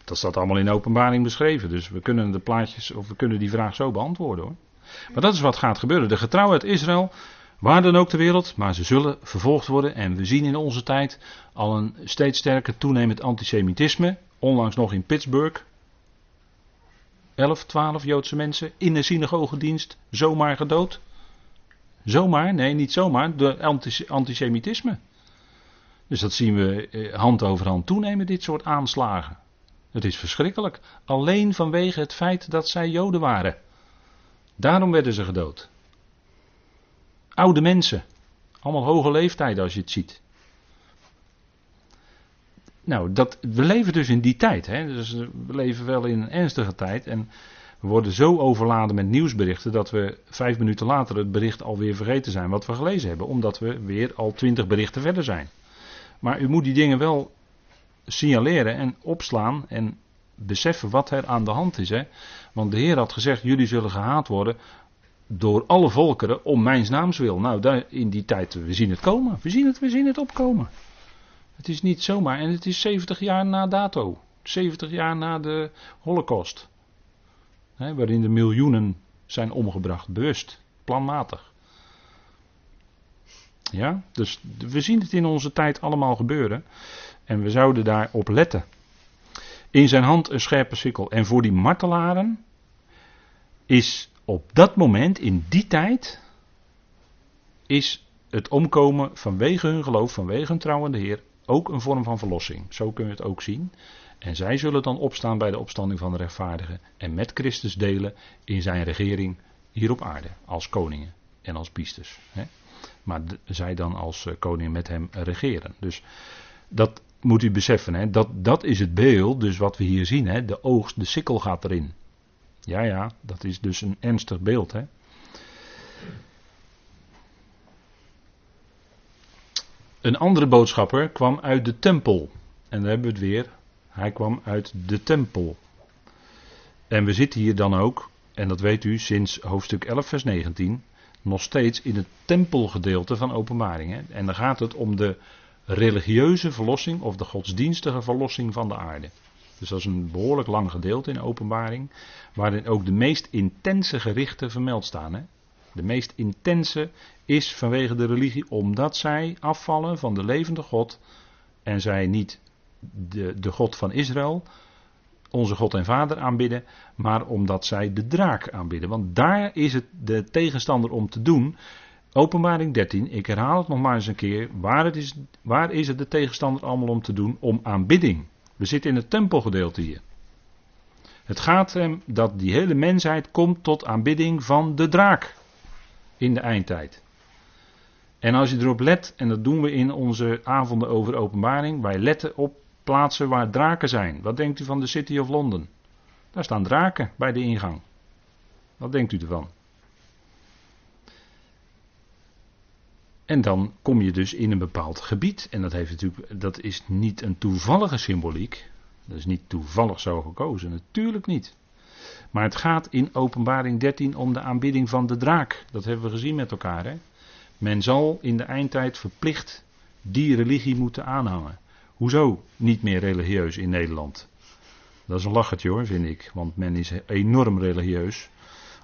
Dat staat allemaal in openbaring beschreven, dus we kunnen de plaatjes, of we kunnen die vraag zo beantwoorden hoor. Maar dat is wat gaat gebeuren. De getrouwheid Israël, waar dan ook ter wereld, maar ze zullen vervolgd worden. En we zien in onze tijd al een steeds sterker toenemend antisemitisme. Onlangs nog in Pittsburgh. 11, 12 Joodse mensen in de synagogedienst zomaar gedood. Zomaar, nee, niet zomaar, de antisemitisme. Dus dat zien we eh, hand over hand toenemen, dit soort aanslagen. Het is verschrikkelijk. Alleen vanwege het feit dat zij Joden waren. Daarom werden ze gedood. Oude mensen. Allemaal hoge leeftijden als je het ziet. Nou, dat, we leven dus in die tijd. Hè? Dus we leven wel in een ernstige tijd. En we worden zo overladen met nieuwsberichten dat we vijf minuten later het bericht alweer vergeten zijn wat we gelezen hebben. Omdat we weer al twintig berichten verder zijn. Maar u moet die dingen wel signaleren en opslaan en beseffen wat er aan de hand is. Hè? Want de Heer had gezegd: jullie zullen gehaat worden door alle volkeren om mijn naams wil. Nou, daar, in die tijd, we zien het komen. We zien het, we zien het opkomen. Het is niet zomaar. En het is 70 jaar na dato. 70 jaar na de Holocaust. Waarin de miljoenen zijn omgebracht. Bewust, planmatig. Ja, dus we zien het in onze tijd allemaal gebeuren. En we zouden daarop letten. In zijn hand een scherpe sikkel. En voor die martelaren is op dat moment, in die tijd, is het omkomen vanwege hun geloof, vanwege hun trouw aan de Heer, ook een vorm van verlossing. Zo kunnen we het ook zien. En zij zullen dan opstaan bij de opstanding van de rechtvaardigen en met Christus delen in zijn regering hier op aarde, als koningen en als priesters. Maar zij dan als eh, koningen met hem regeren. Dus dat moet u beseffen, hè, dat, dat is het beeld, dus wat we hier zien, hè, de oogst, de sikkel gaat erin. Ja, ja, dat is dus een ernstig beeld. Hè. Een andere boodschapper kwam uit de tempel. En daar hebben we het weer. Hij kwam uit de tempel. En we zitten hier dan ook, en dat weet u sinds hoofdstuk 11, vers 19, nog steeds in het tempelgedeelte van openbaringen. En dan gaat het om de religieuze verlossing of de godsdienstige verlossing van de aarde. Dus dat is een behoorlijk lang gedeelte in openbaring, waarin ook de meest intense gerichten vermeld staan. Hè? De meest intense is vanwege de religie, omdat zij afvallen van de levende God en zij niet de, de God van Israël, onze God en Vader aanbidden, maar omdat zij de draak aanbidden. Want daar is het de tegenstander om te doen. Openbaring 13, ik herhaal het nog maar eens een keer. Waar, is, waar is het de tegenstander allemaal om te doen? Om aanbidding. We zitten in het tempelgedeelte hier. Het gaat hem dat die hele mensheid komt tot aanbidding van de draak. In de eindtijd. En als je erop let, en dat doen we in onze avonden over openbaring, wij letten op plaatsen waar draken zijn. Wat denkt u van de City of London? Daar staan draken bij de ingang. Wat denkt u ervan? En dan kom je dus in een bepaald gebied. En dat, heeft natuurlijk, dat is niet een toevallige symboliek. Dat is niet toevallig zo gekozen, natuurlijk niet. Maar het gaat in Openbaring 13 om de aanbidding van de draak. Dat hebben we gezien met elkaar. Hè? Men zal in de eindtijd verplicht die religie moeten aanhangen. Hoezo niet meer religieus in Nederland? Dat is een lachertje hoor, vind ik. Want men is enorm religieus.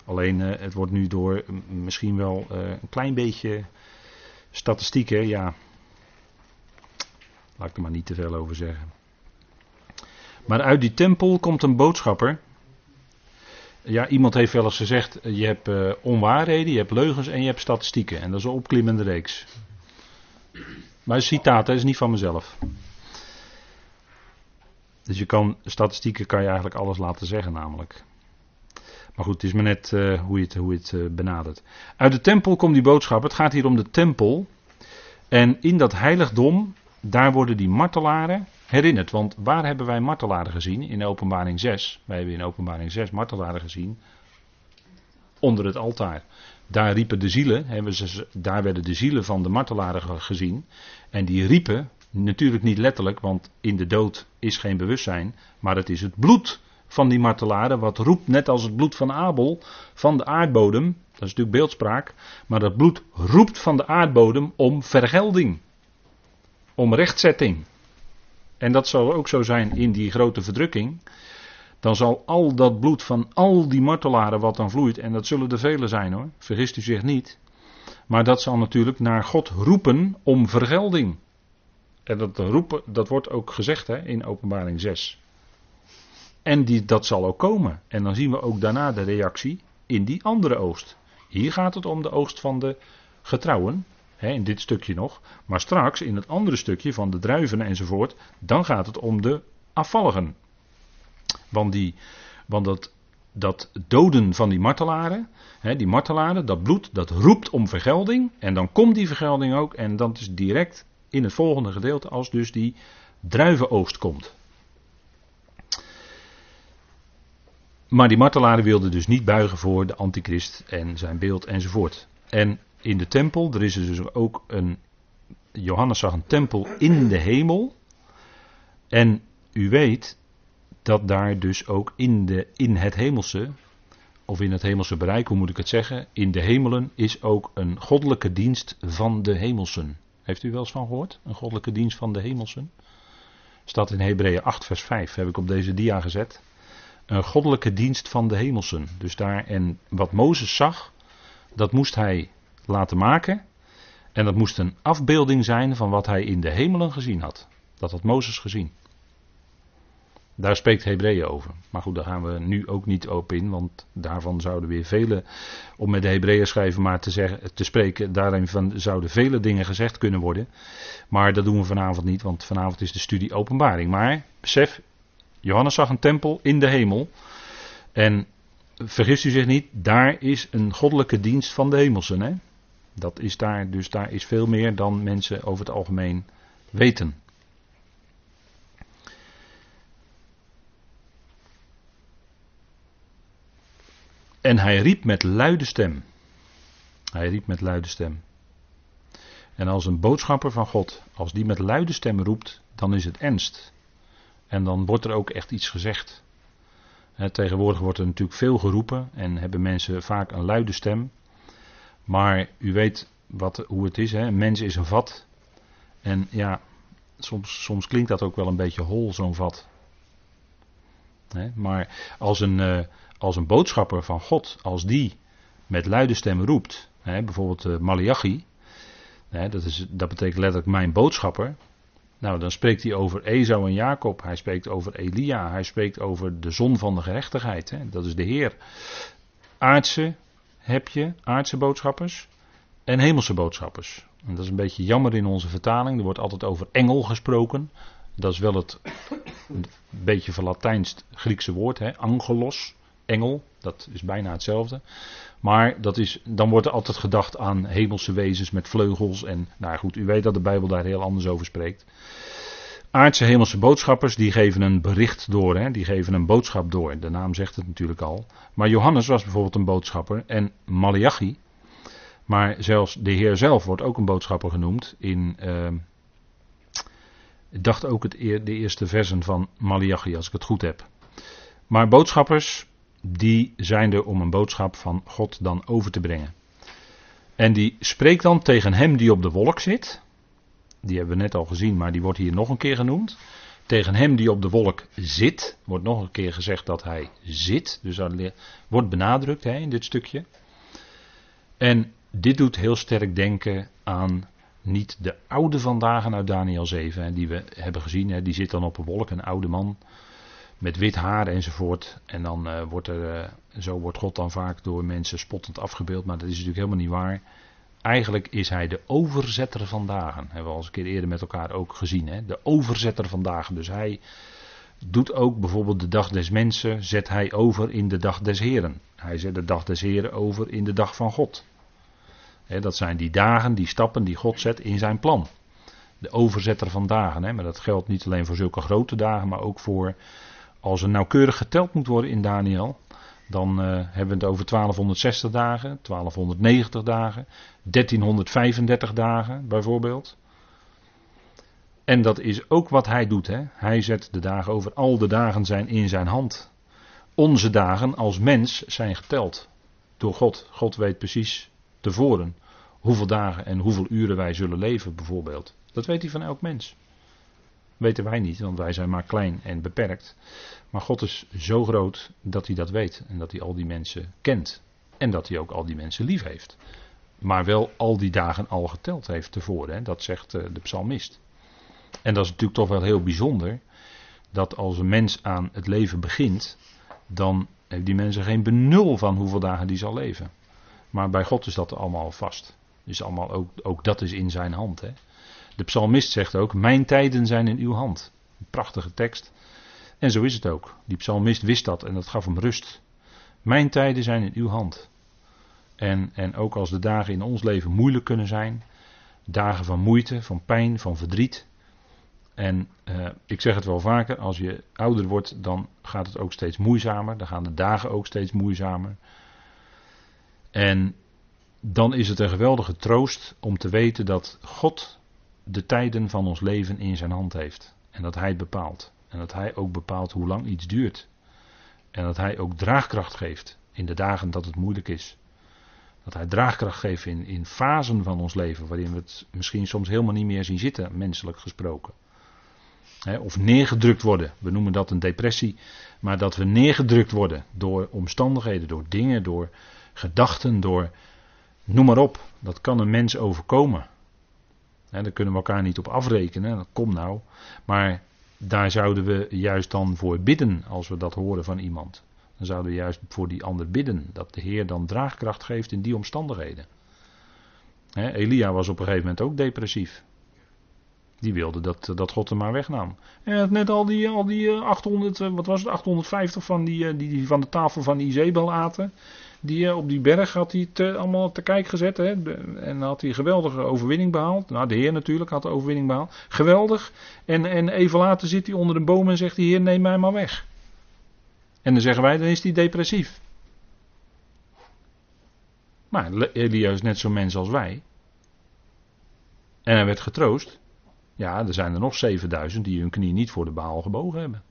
Alleen uh, het wordt nu door misschien wel uh, een klein beetje statistieken, ja. Laat ik er maar niet te veel over zeggen. Maar uit die tempel komt een boodschapper. Ja, iemand heeft wel eens gezegd: je hebt uh, onwaarheden, je hebt leugens en je hebt statistieken. En dat is een opklimmende reeks. Maar een citaat, dat is niet van mezelf. Dus je kan, statistieken kan je eigenlijk alles laten zeggen, namelijk. Maar goed, het is maar net uh, hoe je het, hoe je het uh, benadert. Uit de tempel komt die boodschap. Het gaat hier om de tempel. En in dat heiligdom, daar worden die martelaren herinnerd. Want waar hebben wij martelaren gezien? In openbaring 6. Wij hebben in openbaring 6 martelaren gezien. Onder het altaar. Daar riepen de zielen, daar werden de zielen van de martelaren gezien. En die riepen, natuurlijk niet letterlijk, want in de dood is geen bewustzijn. Maar het is het bloed van die martelaren, wat roept net als het bloed van Abel van de aardbodem. Dat is natuurlijk beeldspraak. Maar dat bloed roept van de aardbodem om vergelding. Om rechtzetting. En dat zal ook zo zijn in die grote verdrukking. Dan zal al dat bloed van al die martelaren wat dan vloeit, en dat zullen er vele zijn hoor, vergist u zich niet. Maar dat zal natuurlijk naar God roepen om vergelding. En dat, roepen, dat wordt ook gezegd hè, in Openbaring 6. En die, dat zal ook komen. En dan zien we ook daarna de reactie in die andere oogst. Hier gaat het om de oogst van de getrouwen, hè, in dit stukje nog. Maar straks in het andere stukje van de druiven enzovoort, dan gaat het om de afvalligen. Want, die, want dat, dat doden van die martelaren, hè, die martelaren, dat bloed, dat roept om vergelding. En dan komt die vergelding ook. En dat is direct in het volgende gedeelte als dus die druivenoogst komt. Maar die martelaren wilden dus niet buigen voor de antichrist en zijn beeld enzovoort. En in de tempel, er is dus ook een. Johannes zag een tempel in de hemel. En u weet dat daar dus ook in, de, in het hemelse, of in het hemelse bereik, hoe moet ik het zeggen, in de hemelen is ook een goddelijke dienst van de hemelsen. Heeft u wel eens van gehoord? Een goddelijke dienst van de hemelsen? Staat in Hebreeën 8, vers 5, heb ik op deze dia gezet een goddelijke dienst van de hemelsen. Dus daar, en wat Mozes zag, dat moest hij laten maken. En dat moest een afbeelding zijn van wat hij in de hemelen gezien had. Dat had Mozes gezien. Daar spreekt Hebreeën over. Maar goed, daar gaan we nu ook niet op in, want daarvan zouden weer vele, om met de Hebreeën schrijven maar te, zeggen, te spreken, daarin van zouden vele dingen gezegd kunnen worden. Maar dat doen we vanavond niet, want vanavond is de studie openbaring. Maar besef, Johannes zag een tempel in de hemel. En vergist u zich niet, daar is een goddelijke dienst van de hemelsen. Hè? Dat is daar, dus daar is veel meer dan mensen over het algemeen weten. En hij riep met luide stem. Hij riep met luide stem. En als een boodschapper van God, als die met luide stem roept, dan is het ernst. En dan wordt er ook echt iets gezegd. tegenwoordig wordt er natuurlijk veel geroepen en hebben mensen vaak een luide stem. Maar u weet wat, hoe het is, hè? mens is een vat. En ja, soms, soms klinkt dat ook wel een beetje hol, zo'n vat. maar als een, uh, als een boodschapper van God, als die met luide stem roept, bijvoorbeeld uh, Malachi, dat, is, dat betekent letterlijk mijn boodschapper, nou, dan spreekt hij over Esau en Jacob. Hij spreekt over Elia. Hij spreekt over de zon van de gerechtigheid. Hè? Dat is de Heer. Aardse heb je, aardse boodschappers en hemelse boodschappers. En dat is een beetje jammer in onze vertaling. Er wordt altijd over engel gesproken. Dat is wel het een beetje van Latijns Griekse woord, hè? angelos, engel. Dat is bijna hetzelfde. Maar dat is, dan wordt er altijd gedacht aan hemelse wezens met vleugels. En nou goed, u weet dat de Bijbel daar heel anders over spreekt. aardse hemelse boodschappers die geven een bericht door, hè? die geven een boodschap door. De naam zegt het natuurlijk al. Maar Johannes was bijvoorbeeld een boodschapper en Malachi. Maar zelfs de Heer zelf wordt ook een boodschapper genoemd in. Uh, ik dacht ook het de eerste versen van Malachi, als ik het goed heb. Maar boodschappers, die zijn er om een boodschap van God dan over te brengen. En die spreekt dan tegen hem die op de wolk zit. Die hebben we net al gezien, maar die wordt hier nog een keer genoemd. Tegen hem die op de wolk zit, wordt nog een keer gezegd dat hij zit. Dus dat wordt benadrukt hè, in dit stukje. En dit doet heel sterk denken aan niet de oude vandaag uit Daniel 7, hè, die we hebben gezien. Hè, die zit dan op een wolk, een oude man met wit haar enzovoort. En dan uh, wordt er, uh, zo wordt God dan vaak door mensen spottend afgebeeld, maar dat is natuurlijk helemaal niet waar. Eigenlijk is hij de overzetter van dagen. Hebben we al eens een keer eerder met elkaar ook gezien. Hè? De overzetter van dagen. Dus hij doet ook bijvoorbeeld de dag des mensen, zet hij over in de dag des Heren. Hij zet de dag des Heren over in de dag van God. dat zijn die dagen, die stappen die God zet in zijn plan. De overzetter van dagen. Hè? Maar dat geldt niet alleen voor zulke grote dagen, maar ook voor als er nauwkeurig geteld moet worden in Daniel. Dan uh, hebben we het over 1260 dagen, 1290 dagen, 1335 dagen bijvoorbeeld. En dat is ook wat hij doet. Hè? Hij zet de dagen over. Al de dagen zijn in zijn hand. Onze dagen als mens zijn geteld door God. God weet precies tevoren hoeveel dagen en hoeveel uren wij zullen leven bijvoorbeeld. Dat weet hij van elk mens. Weten wij niet, want wij zijn maar klein en beperkt. Maar God is zo groot dat hij dat weet en dat hij al die mensen kent. En dat hij ook al die mensen lief heeft. Maar wel al die dagen al geteld heeft tevoren. Dat zegt eh, de psalmist. En dat is natuurlijk toch wel heel bijzonder. Dat als een mens aan het leven begint. Dan heeft die mensen geen benul van hoeveel dagen die zal leven. Maar bij God is dat allemaal vast. Dus allemaal ook, ook dat is in zijn hand. Hè. De psalmist zegt ook: Mijn tijden zijn in uw hand. Een prachtige tekst. En zo is het ook. Die psalmist wist dat en dat gaf hem rust. Mijn tijden zijn in uw hand. En, en ook als de dagen in ons leven moeilijk kunnen zijn, dagen van moeite, van pijn, van verdriet. En uh, ik zeg het wel vaker, als je ouder wordt, dan gaat het ook steeds moeizamer. Dan gaan de dagen ook steeds moeizamer. En dan is het een geweldige troost om te weten dat God de tijden van ons leven in zijn hand heeft. En dat Hij bepaalt. En dat Hij ook bepaalt hoe lang iets duurt. En dat Hij ook draagkracht geeft in de dagen dat het moeilijk is. Dat Hij draagkracht geeft in, in fasen van ons leven waarin we het misschien soms helemaal niet meer zien zitten, menselijk gesproken. of neergedrukt worden. We noemen dat een depressie. Maar dat we neergedrukt worden door omstandigheden, door dingen, door gedachten, door. Noem maar op. Dat kan een mens overkomen. Daar kunnen we elkaar niet op afrekenen. Dat komt nou. Maar daar zouden we juist dan voor bidden als we dat horen van iemand. Dan zouden we juist voor die ander bidden. Dat de Heer dan draagkracht geeft in die omstandigheden. Elia was op een gegeven moment ook depressief. Die wilde dat, dat God hem maar wegnam. En net al die, al die 800, eh, wat was het, 850 van die, eh, die, die van de tafel van Izebel aten. Die, eh, op die berg had hij het allemaal te kijk gezet. Hè? en had hij een geweldige overwinning behaald. Nou, de Heer natuurlijk had de overwinning behaald. Geweldig. En, en even later zit hij onder de boom en zegt de Heer, neem mij maar weg. En dan zeggen wij, dan is hij depressief. Maar Elia is net zo'n mens als wij. En hij werd getroost. Ja, er zijn er nog 7000 die hun knie niet voor de baal gebogen hebben.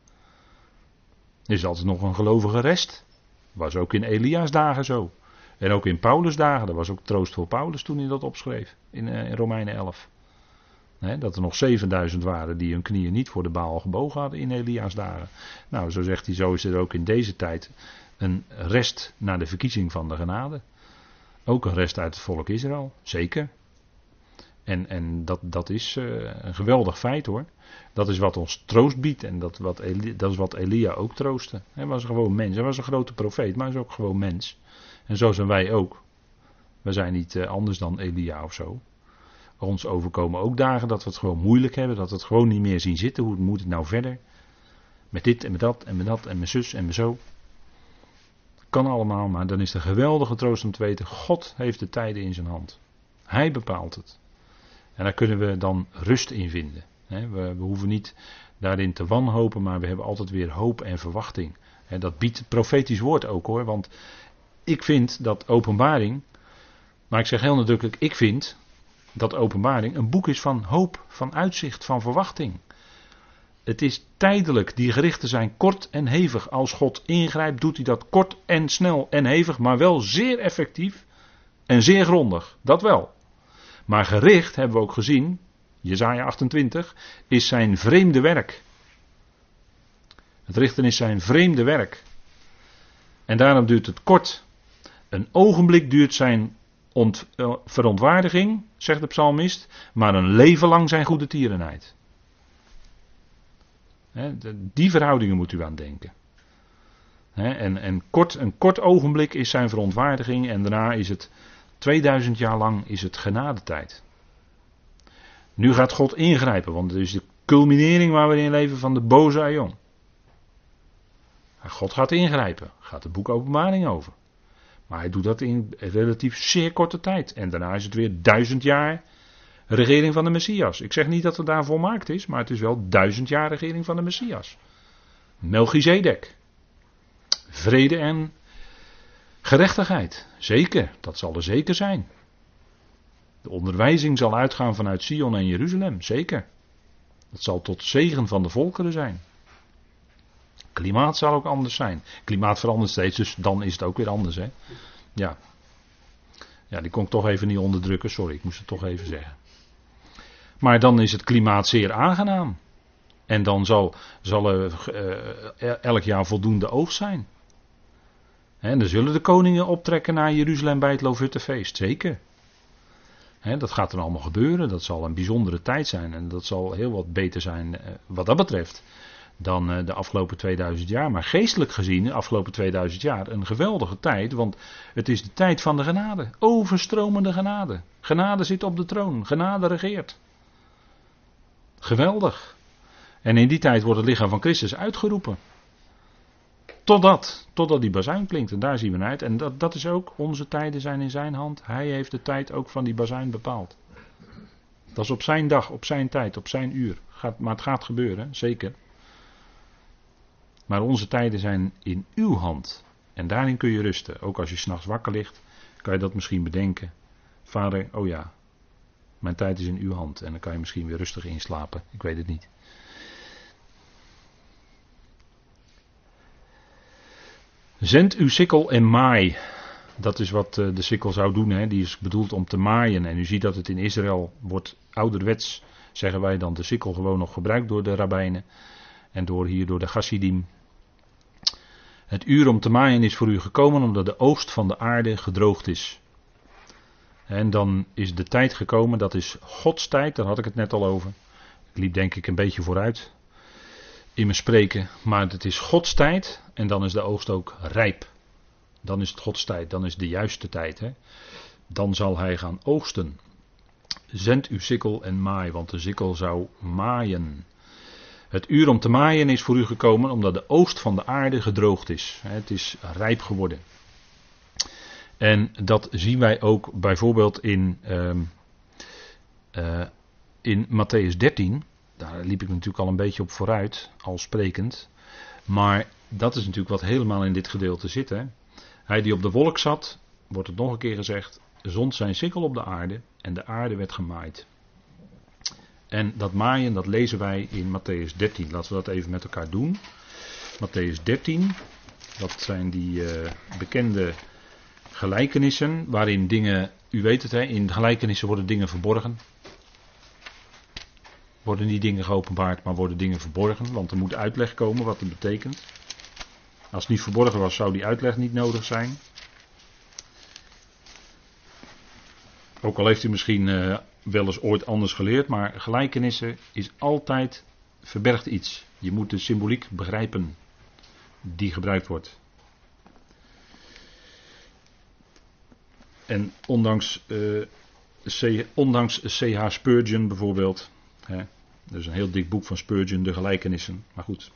Er is altijd nog een gelovige rest. Was ook in Elia's dagen zo. En ook in Paulus' dagen. Dat was ook troost voor Paulus toen hij dat opschreef. In, uh, in Romeinen 11. dat er nog 7000 waren die hun knieën niet voor de baal gebogen hadden in Elia's dagen. Nou, zo zegt hij, zo is er ook in deze tijd een rest naar de verkiezing van de genade. Ook een rest uit het volk Israël, zeker. En, en dat, dat is uh, een geweldig feit hoor. Dat is wat ons troost biedt. En dat, wat dat is wat Elia ook troostte. Hij was gewoon mens. Hij was een grote profeet, maar hij is ook gewoon mens. En zo zijn wij ook. We zijn niet uh, anders dan Elia of zo. Ons overkomen ook dagen dat we het gewoon moeilijk hebben. Dat we het gewoon niet meer zien zitten. Hoe moet het nou verder? Met dit en met dat en met dat en met zus en met zo. Kan allemaal, maar dan is de geweldige troost om te weten: God heeft de tijden in zijn hand. Hij bepaalt het. En daar kunnen we dan rust in vinden. we, hoeven niet daarin te wanhopen, maar we hebben altijd weer hoop en verwachting. dat biedt het profetisch woord ook hoor, want ik vind dat openbaring, maar ik zeg heel nadrukkelijk, ik vind dat openbaring een boek is van hoop, van uitzicht, van verwachting. Het is tijdelijk, die gerichten zijn kort en hevig. Als God ingrijpt, doet hij dat kort en snel en hevig, maar wel zeer effectief en zeer grondig. Dat wel. Maar gericht, hebben we ook gezien, Jezaja 28, is zijn vreemde werk. Het richten is zijn vreemde werk. En daarom duurt het kort. Een ogenblik duurt zijn uh, verontwaardiging, zegt de psalmist, maar een leven lang zijn goede tierenheid. die verhoudingen moet u aan denken. en, en kort, een kort ogenblik is zijn verontwaardiging en daarna is het 2000 jaar lang is het genadetijd. Nu gaat God ingrijpen, want het is de culminering waar we in leven van de boze Aion. God gaat ingrijpen, gaat het boek Openbaring over. Maar hij doet dat in relatief zeer korte tijd. En daarna is het weer duizend jaar regering van de Messias. Ik zeg niet dat het daar volmaakt is, maar het is wel duizend jaar regering van de Messias. Melchizedek. Vrede en gerechtigheid. Zeker, dat zal er zeker zijn. De onderwijzing zal uitgaan vanuit Sion en Jeruzalem, zeker. Dat zal tot zegen van de volkeren zijn. Klimaat zal ook anders zijn. Klimaat verandert steeds, dus dan is het ook weer anders. Hè? Ja. ja, die kon ik toch even niet onderdrukken. Sorry, ik moest het toch even zeggen. Maar dan is het klimaat zeer aangenaam. En dan zal, zal er uh, elk jaar voldoende oogst zijn. En dan zullen de koningen optrekken naar Jeruzalem bij het Loofhuttenfeest. Zeker. Dat gaat dan allemaal gebeuren. Dat zal een bijzondere tijd zijn. En dat zal heel wat beter zijn eh, wat dat betreft dan eh, de afgelopen 2000 jaar. Maar geestelijk gezien, de afgelopen 2000 jaar, een geweldige tijd. Want het is de tijd van de genade. Overstromende genade. Genade zit op de troon. Genade regeert. Geweldig. En in die tijd wordt het lichaam van Christus uitgeroepen. Totdat, totdat die bazuin klinkt. En daar zien we naar uit. En dat, dat is ook, onze tijden zijn in zijn hand. Hij heeft de tijd ook van die bazuin bepaald. Dat is op zijn dag, op zijn tijd, op zijn uur. Maar het gaat gebeuren, zeker. Maar onze tijden zijn in uw hand. En daarin kun je rusten. Ook als je s'nachts wakker ligt, kan je dat misschien bedenken. Vader, oh ja, mijn tijd is in uw hand. En dan kan je misschien weer rustig inslapen. Ik weet het niet. Zend uw sikkel en maai. Dat is wat eh, de sikkel zou doen. Hè. Die is bedoeld om te maaien. En u ziet dat het in Israël wordt ouderwets, zeggen wij dan, de sikkel gewoon nog gebruikt door de rabbijnen. En door hier door de Chassidim. Het uur om te maaien is voor u gekomen omdat de oost van de aarde gedroogd is. En dan is de tijd gekomen, dat is Gods tijd, daar had ik het net al over. Ik liep denk ik een beetje vooruit in mijn spreken, maar het is Gods tijd en dan is de oogst ook rijp. Dan is het Gods tijd, dan is de juiste tijd. Hè? Dan zal hij gaan oogsten. Zend uw sikkel en maai, want de sikkel zou maaien. Het uur om te maaien is voor u gekomen omdat de oost van de aarde gedroogd is. Het is rijp geworden. En dat zien wij ook bijvoorbeeld in, um, uh, in Matthäus 13. Daar liep ik natuurlijk al een beetje op vooruit, al sprekend. Maar dat is natuurlijk wat helemaal in dit gedeelte zit. Hè? Hij die op de wolk zat, wordt het nog een keer gezegd, zond zijn sikkel op de aarde en de aarde werd gemaaid. En dat maaien, dat lezen wij in Matthäus 13. Laten we dat even met elkaar doen. Matthäus 13, dat zijn die uh, bekende gelijkenissen, waarin dingen, u weet het, hè, in gelijkenissen worden dingen verborgen. Worden niet dingen geopenbaard, maar worden dingen verborgen, want er moet uitleg komen wat het betekent. Als het niet verborgen was, zou die uitleg niet nodig zijn. Ook al heeft u misschien uh, wel eens ooit anders geleerd, maar gelijkenissen is altijd verbergt iets. Je moet de symboliek begrijpen die gebruikt wordt. En ondanks, uh, C, ondanks C.H. Spurgeon bijvoorbeeld, hè, er is een heel dik boek van Spurgeon, de gelijkenissen, maar goed.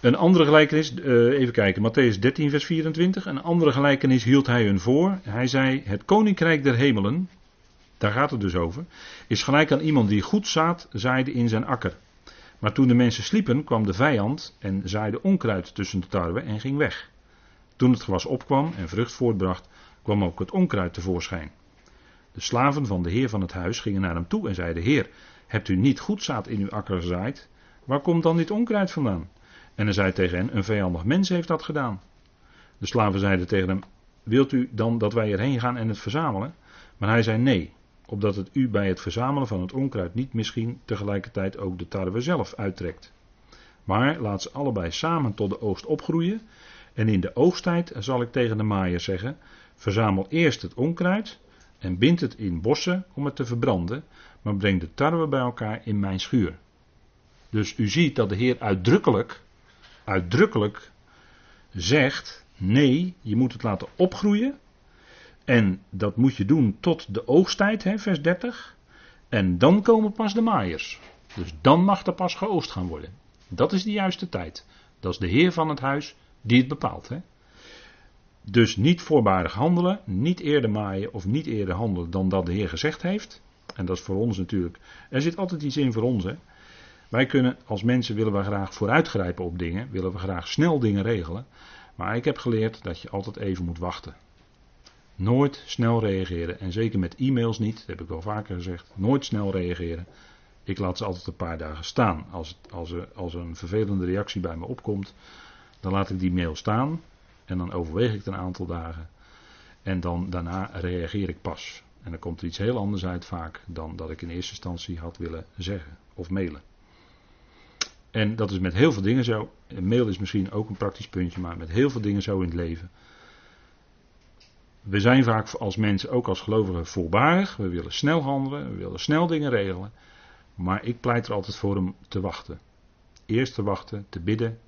Een andere gelijkenis, uh, even kijken, Matthäus 13, vers 24. Een andere gelijkenis hield hij hun voor. Hij zei: Het koninkrijk der hemelen daar gaat het dus over, is gelijk aan iemand die goed zaad zaaide in zijn akker. Maar toen de mensen sliepen, kwam de vijand en zaaide onkruid tussen de tarwe en ging weg. Toen het gewas opkwam en vrucht voortbracht, kwam ook het onkruid tevoorschijn. De slaven van de heer van het huis gingen naar hem toe en zeiden: Heer, hebt u niet goed zaad in uw akker gezaaid? Waar komt dan dit onkruid vandaan? En hij zei tegen hen: Een vijandig mens heeft dat gedaan. De slaven zeiden tegen hem: Wilt u dan dat wij erheen gaan en het verzamelen? Maar hij zei: Nee, opdat het u bij het verzamelen van het onkruid niet misschien tegelijkertijd ook de tarwe zelf uittrekt. Maar laat ze allebei samen tot de oogst opgroeien. En in de oogsttijd zal ik tegen de maaier zeggen: Verzamel eerst het onkruid en bind het in bossen om het te verbranden, maar breng de tarwe bij elkaar in mijn schuur. Dus u ziet dat de Heer uitdrukkelijk, uitdrukkelijk zegt: nee, je moet het laten opgroeien. En dat moet je doen tot de oogsttijd, hè, vers 30. En dan komen pas de maaiers. Dus dan mag er pas geoogst gaan worden. Dat is de juiste tijd. Dat is de Heer van het huis die het bepaalt. Hè. Dus niet voorbarig handelen, niet eerder maaien of niet eerder handelen dan dat de Heer gezegd heeft. En dat is voor ons natuurlijk. Er zit altijd iets in voor ons. Hè. Wij kunnen als mensen willen we graag vooruitgrijpen op dingen, willen we graag snel dingen regelen. Maar ik heb geleerd dat je altijd even moet wachten. Nooit snel reageren. En zeker met e-mails niet, dat heb ik wel vaker gezegd. Nooit snel reageren. Ik laat ze altijd een paar dagen staan. Als, als, er, als er een vervelende reactie bij me opkomt, dan laat ik die mail staan. En dan overweeg ik het een aantal dagen. En dan daarna reageer ik pas. En dan komt er iets heel anders uit vaak dan dat ik in eerste instantie had willen zeggen of mailen. En dat is met heel veel dingen zo. Mail is misschien ook een praktisch puntje, maar met heel veel dingen zo in het leven. We zijn vaak als mensen, ook als gelovigen, voorbarig. We willen snel handelen, we willen snel dingen regelen. Maar ik pleit er altijd voor om te wachten. Eerst te wachten, te bidden,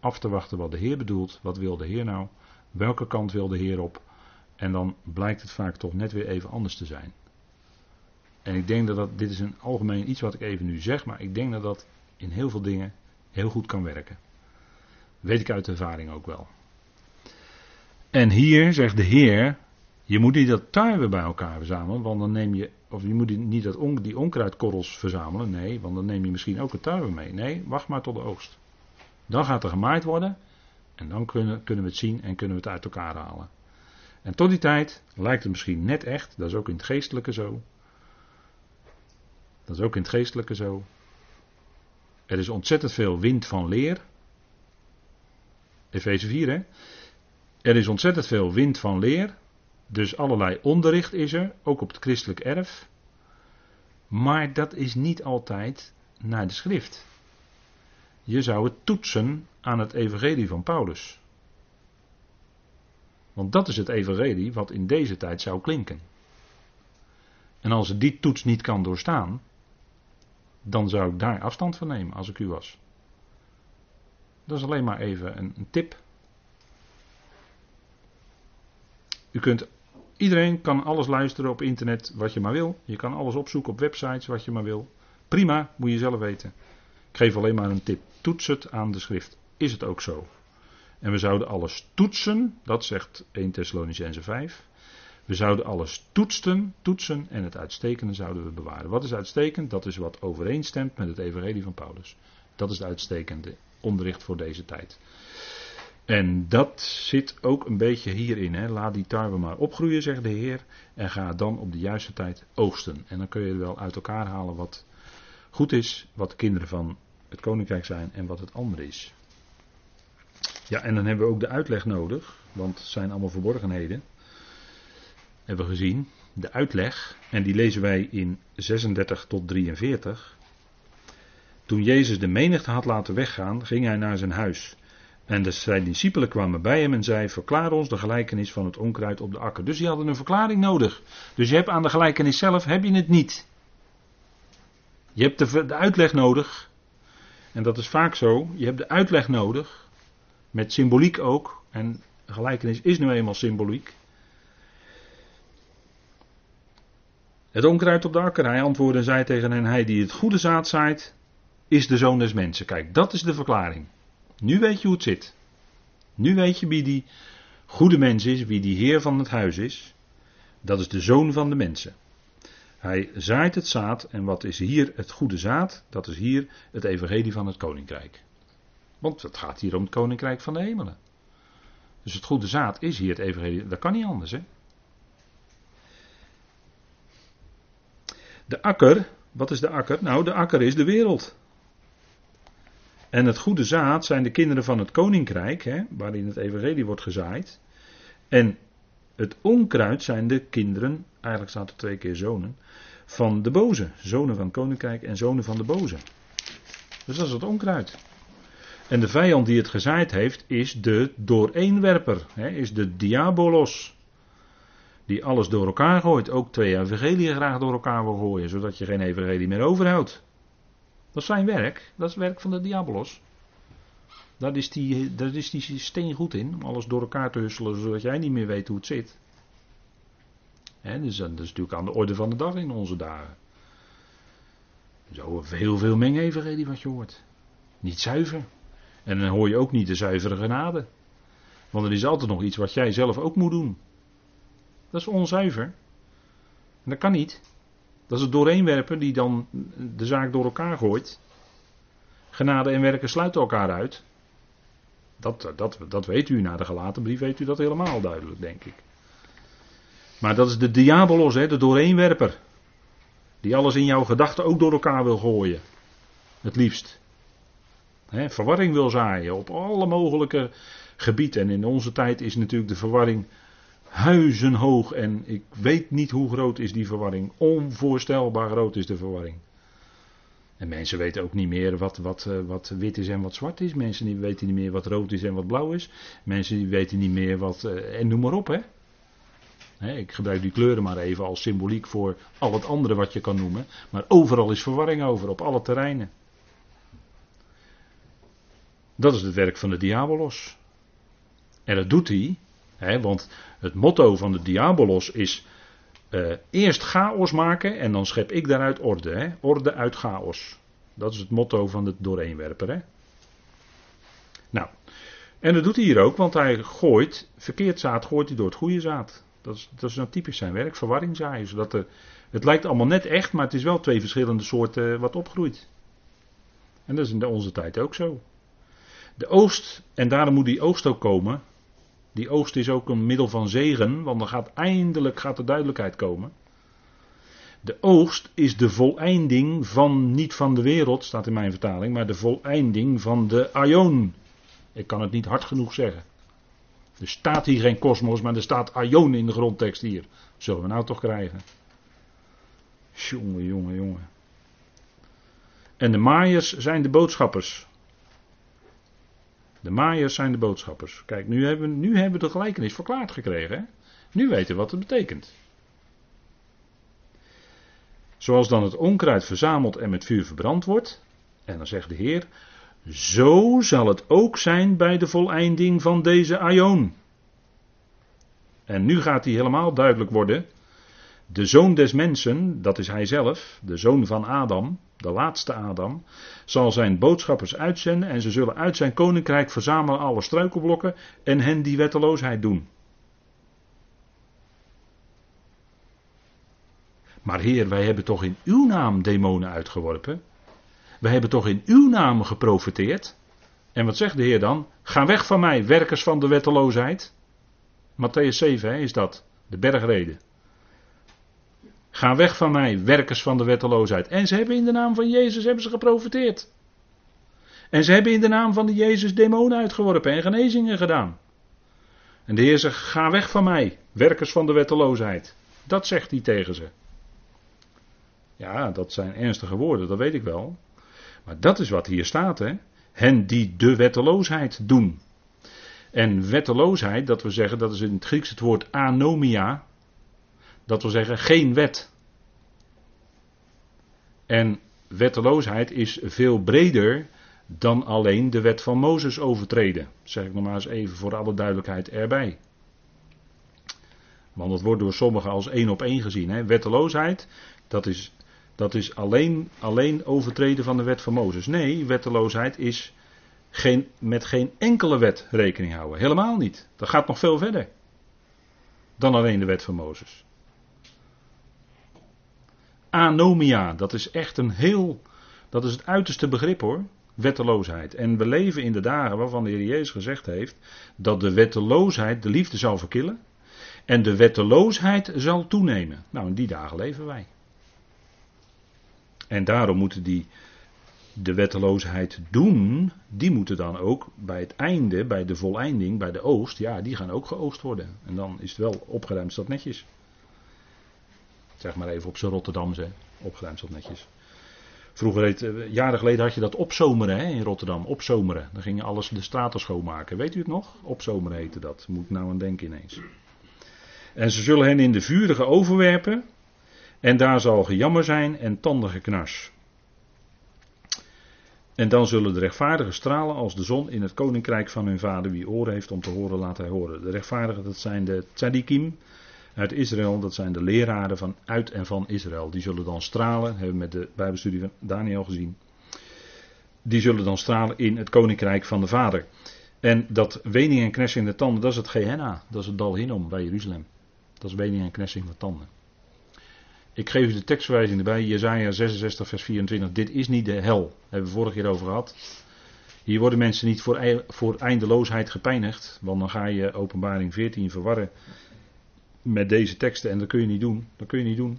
af te wachten wat de Heer bedoelt. Wat wil de Heer nou? Welke kant wil de Heer op? En dan blijkt het vaak toch net weer even anders te zijn. En ik denk dat dat, dit is een algemeen iets wat ik even nu zeg, maar ik denk dat dat in heel veel dingen heel goed kan werken. Weet ik uit ervaring ook wel. En hier zegt de Heer, je moet niet dat tarwe bij elkaar verzamelen, want dan neem je, of je moet niet dat die onkruidkorrels verzamelen, nee, want dan neem je misschien ook het tarwe mee. Nee, wacht maar tot de oogst. Dan gaat er gemaaid worden en dan kunnen, kunnen we het zien en kunnen we het uit elkaar halen. En tot die tijd lijkt het misschien net echt, dat is ook in het geestelijke zo. Dat is ook in het geestelijke zo. Er is ontzettend veel wind van leer. Efeze 4, hè? Er is ontzettend veel wind van leer. Dus allerlei onderricht is er, ook op het christelijk erf. Maar dat is niet altijd naar de schrift. Je zou het toetsen aan het evangelie van Paulus. Want dat is het evangelie wat in deze tijd zou klinken. En als het die toets niet kan doorstaan, dan zou ik daar afstand van nemen als ik u was. Dat is alleen maar even een, een tip. U kunt, iedereen kan alles luisteren op internet wat je maar wil. Je kan alles opzoeken op websites wat je maar wil. Prima, moet je zelf weten. Ik geef alleen maar een tip. Toets het aan de schrift. Is het ook zo? En we zouden alles toetsen, dat zegt 1 Thessalonicense 5. We zouden alles toetsen, toetsen en het uitstekende zouden we bewaren. Wat is uitstekend? Dat is wat overeenstemt met het evangelie van Paulus. Dat is het uitstekende onderricht voor deze tijd. En dat zit ook een beetje hierin. Hè. Laat die tarwe maar opgroeien, zegt de Heer. En ga dan op de juiste tijd oogsten. En dan kun je wel uit elkaar halen wat goed is, wat de kinderen van het koninkrijk zijn en wat het andere is. Ja, en dan hebben we ook de uitleg nodig, want het zijn allemaal verborgenheden hebben we gezien, de uitleg, en die lezen wij in 36 tot 43. Toen Jezus de menigte had laten weggaan, ging hij naar zijn huis. En de, zijn discipelen kwamen bij hem en zeiden: Verklaar ons de gelijkenis van het onkruid op de akker. Dus die hadden een verklaring nodig. Dus je hebt aan de gelijkenis zelf heb je het niet. Je hebt de, uitleg nodig. En dat is vaak zo. Je hebt de uitleg nodig. Met symboliek ook. En gelijkenis is nu eenmaal symboliek. Het onkruid op de akker. Hij antwoordde en zei tegen hen: Hij die het goede zaad zaait, is de zoon des mensen. Kijk, dat is de verklaring. Nu weet je hoe het zit. Nu weet je wie die goede mens is, wie die heer van het huis is. Dat is de zoon van de mensen. Hij zaait het zaad en wat is hier het goede zaad? Dat is hier het evangelie van het koninkrijk. Want het gaat hier om het koninkrijk van de hemelen. Dus het goede zaad is hier het evangelie. Dat kan niet anders, hè? De akker, wat is de akker? Nou, de akker is de wereld. En het goede zaad zijn de kinderen van het koninkrijk, hè, waarin het evangelie wordt gezaaid. En het onkruid zijn de kinderen, eigenlijk staat er twee keer zonen, van de boze. Zonen van koninkrijk en zonen van de boze. Dus dat is het onkruid. En de vijand die het gezaaid heeft is de dooreenwerper, hè, is de diabolos. Die alles door elkaar gooit. Ook twee evangelieën graag door elkaar wil gooien, zodat je geen evangelie meer overhoudt. Dat is zijn werk, dat is het werk van de diabolos. Daar is die, daar is die steen goed in, om alles door elkaar te husselen, zodat jij niet meer weet hoe het zit. Dus dat is natuurlijk aan de orde van de dag in onze dagen. Zo heel veel meng-evangelie wat je hoort. Niet zuiver. En dan hoor je ook niet de zuivere genade. Want er is altijd nog iets wat jij zelf ook moet doen. Dat is onzuiver. En dat kan niet. Dat is het doorheenwerpen die dan de zaak door elkaar gooit. Genade en werken sluiten elkaar uit. Dat, dat, dat weet u na de gelaten brief, weet u dat helemaal duidelijk, denk ik. Maar dat is de diabolos, hè, de doorheenwerper. Die alles in jouw gedachten ook door elkaar wil gooien. Het liefst. Hè, verwarring wil zaaien op alle mogelijke gebieden. En in onze tijd is natuurlijk de verwarring huizenhoog. En ik weet niet hoe groot is die verwarring. Onvoorstelbaar groot is de verwarring. En mensen weten ook niet meer wat, wat, eh, wat wit is en wat zwart is. Mensen weten niet meer wat rood is en wat blauw is. Mensen weten niet meer wat. Eh, en noem maar op, hè. ik gebruik die kleuren maar even als symboliek voor al het andere wat je kan noemen. Maar overal is verwarring over, op alle terreinen. Dat is het werk van de diabolos. En dat doet hij, hè, want het motto van de diabolos is uh, eerst chaos maken en dan schep ik daaruit orde. Hè? Orde uit chaos. Dat is het motto van de doorheenwerper. Hè? Nou, en dat doet hij hier ook, want hij gooit, verkeerd zaad gooit hij door het goede zaad. Dat is, dat is nou typisch zijn werk, verwarring zaaien. Zodat er, het lijkt allemaal net echt, maar het is wel twee verschillende soorten wat opgroeit. En dat is in onze tijd ook zo. De oogst, en daarom moet die oogst ook komen, die oogst is ook een middel van zegen, want dan gaat eindelijk gaat de duidelijkheid komen. De oogst is de voleinding van, niet van de wereld, staat in mijn vertaling, maar de voleinding van de aion. Ik kan het niet hard genoeg zeggen. Er staat hier geen kosmos, maar er staat aion in de grondtekst hier. Zullen we nou toch krijgen? Jongen, jongen, jongen. En de maaiers zijn de boodschappers. De maaiers zijn de boodschappers. Kijk, nu hebben, nu hebben we de gelijkenis verklaard gekregen. Hè? Nu weten we wat het betekent. Zoals dan het onkruid verzameld en met vuur verbrand wordt. En dan zegt de Heer. Zo zal het ook zijn bij de voleinding van deze aion. En nu gaat hij helemaal duidelijk worden. De zoon des mensen, dat is hij zelf, de zoon van Adam, de laatste Adam, zal zijn boodschappers uitzenden en ze zullen uit zijn koninkrijk verzamelen alle struikelblokken en hen die wetteloosheid doen. Maar Heer, wij hebben toch in uw naam demonen uitgeworpen? Wij hebben toch in uw naam geprofiteerd? En wat zegt de Heer dan? Ga weg van mij, werkers van de wetteloosheid. Matthäus 7 hè, is dat, de bergreden. Ga weg van mij, werkers van de wetteloosheid. En ze hebben in de naam van Jezus hebben ze geprofiteerd. En ze hebben in de naam van de Jezus demonen uitgeworpen en genezingen gedaan. En de Heer zegt, ga weg van mij, werkers van de wetteloosheid. Dat zegt hij tegen ze. Ja, dat zijn ernstige woorden, dat weet ik wel. Maar dat is wat hier staat, hè. Hen die de wetteloosheid doen. En wetteloosheid, dat we zeggen, dat is in het Grieks het woord anomia. Dat wil zeggen geen wet. En wetteloosheid is veel breder dan alleen de wet van Mozes overtreden. Zeg ik nog maar eens even voor alle duidelijkheid erbij. Want dat wordt door sommigen als één op één gezien. Hè. Wetteloosheid, dat is, dat is alleen, alleen overtreden van de wet van Mozes. Nee, wetteloosheid is geen, met geen enkele wet rekening houden. Helemaal niet. Dat gaat nog veel verder dan alleen de wet van Mozes. Anomia. Dat is echt een heel, dat is het uiterste begrip hoor. Wetteloosheid. En we leven in de dagen waarvan de Heer Jezus gezegd heeft dat de wetteloosheid de liefde zal verkillen. En de wetteloosheid zal toenemen. Nou, in die dagen leven wij. En daarom moeten die de wetteloosheid doen, die moeten dan ook bij het einde, bij de voleinding, bij de oogst, ja, die gaan ook geoogst worden. En dan is het wel opgeruimd staat netjes. Zeg maar even op zijn Rotterdamse, opgeruimd netjes. Vroeger, eh, jaren geleden had je dat opzomeren hè, in Rotterdam, opzomeren. Dan ging je alles de straten schoonmaken. Weet u het nog? Opzomeren heette dat. Moet nou aan denken ineens. En ze zullen hen in de vurige overwerpen. En daar zal gejammer zijn en tandengeknars. En dan zullen de rechtvaardigen stralen als de zon in het koninkrijk van hun vader. Wie oren heeft om te horen, laat hij horen. De rechtvaardigen, dat zijn de tzadikim uit Israël. Dat zijn de leraren van uit en van Israël. Die zullen dan stralen, hebben we met de Bijbelstudie van Daniel gezien. Die zullen dan stralen in het koninkrijk van de vader. En dat wening en knessing in de tanden, dat is het Gehenna. Dat is het Dal Hinnom bij Jeruzalem. Dat is wening en knessing van de tanden. Ik geef u de tekstverwijzing erbij, Jezaja 66 vers 24. Dit is niet de hel, hebben we vorige keer over gehad. Hier worden mensen niet voor, voor eindeloosheid gepeinigd, want dan ga je openbaring 14 verwarren met deze teksten en dat kun je niet doen. Dat kun je niet doen.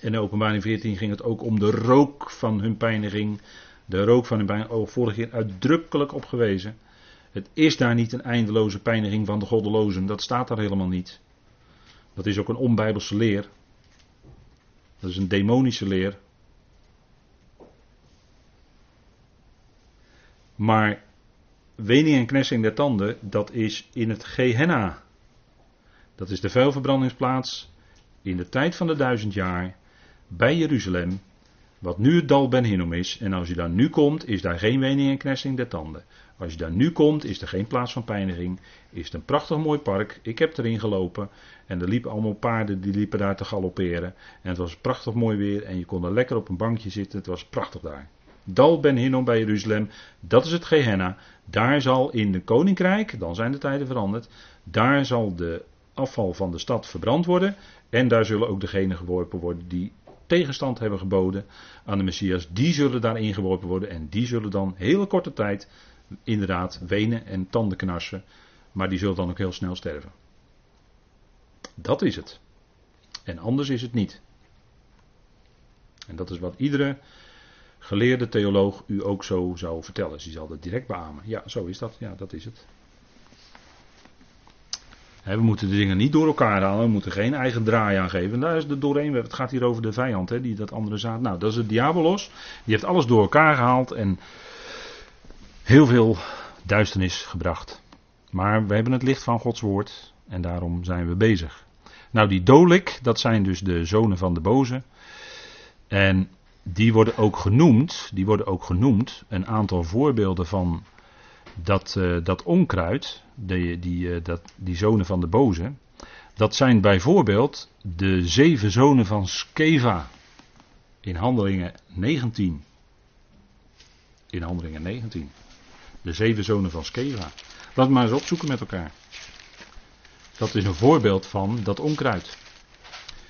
In openbaring 14 ging het ook om de rook van hun pijniging. De rook van hun pijniging, vorige keer uitdrukkelijk op gewezen. Het is daar niet een eindeloze pijniging van de goddelozen, dat staat daar helemaal niet. Dat is ook een onbijbelse leer. Dat is een demonische leer. Maar wening en knessing der tanden, dat is in het Gehenna. Dat is de vuilverbrandingsplaats in de tijd van de duizend jaar bij Jeruzalem. Wat nu het dal Ben Hinnom is. En als je daar nu komt, is daar geen wening en knessing der tanden. Als je daar nu komt, is er geen plaats van pijniging. Is het een prachtig mooi park. Ik heb erin gelopen. En er liepen allemaal paarden die liepen daar te galopperen. En het was prachtig mooi weer. En je kon er lekker op een bankje zitten. Het was prachtig daar. Dal Ben Hinnom bij Jeruzalem. Dat is het Gehenna. Daar zal in de koninkrijk, dan zijn de tijden veranderd. Daar zal de afval van de stad verbrand worden. En daar zullen ook degenen geworpen worden die tegenstand hebben geboden aan de Messias. Die zullen daarin geworpen worden. En die zullen dan hele korte tijd inderdaad wenen en tanden knarsen. Maar die zullen dan ook heel snel sterven. Dat is het. En anders is het niet. En dat is wat iedere geleerde theoloog u ook zo zou vertellen. Dus zal dat direct beamen. Ja, zo is dat. Ja, dat is het. We moeten de dingen niet door elkaar halen. We moeten geen eigen draai aangeven. Daar is er doorheen. Het gaat hier over de vijand, die dat andere zaad. Nou, dat is het diabolos. Die heeft alles door elkaar gehaald. En heel veel duisternis gebracht. Maar we hebben het licht van Gods woord en daarom zijn we bezig. Nou, die Dolik, dat zijn dus de zonen van de boze. En die worden ook genoemd, die worden ook genoemd, een aantal voorbeelden van dat, uh, dat onkruid, die, die, uh, dat, die zonen van de boze. Dat zijn bijvoorbeeld de zeven zonen van Skeva in Handelingen 19. In Handelingen 19. De zeven zonen van Skeva. Laat maar eens opzoeken met elkaar. Dat is een voorbeeld van dat onkruid.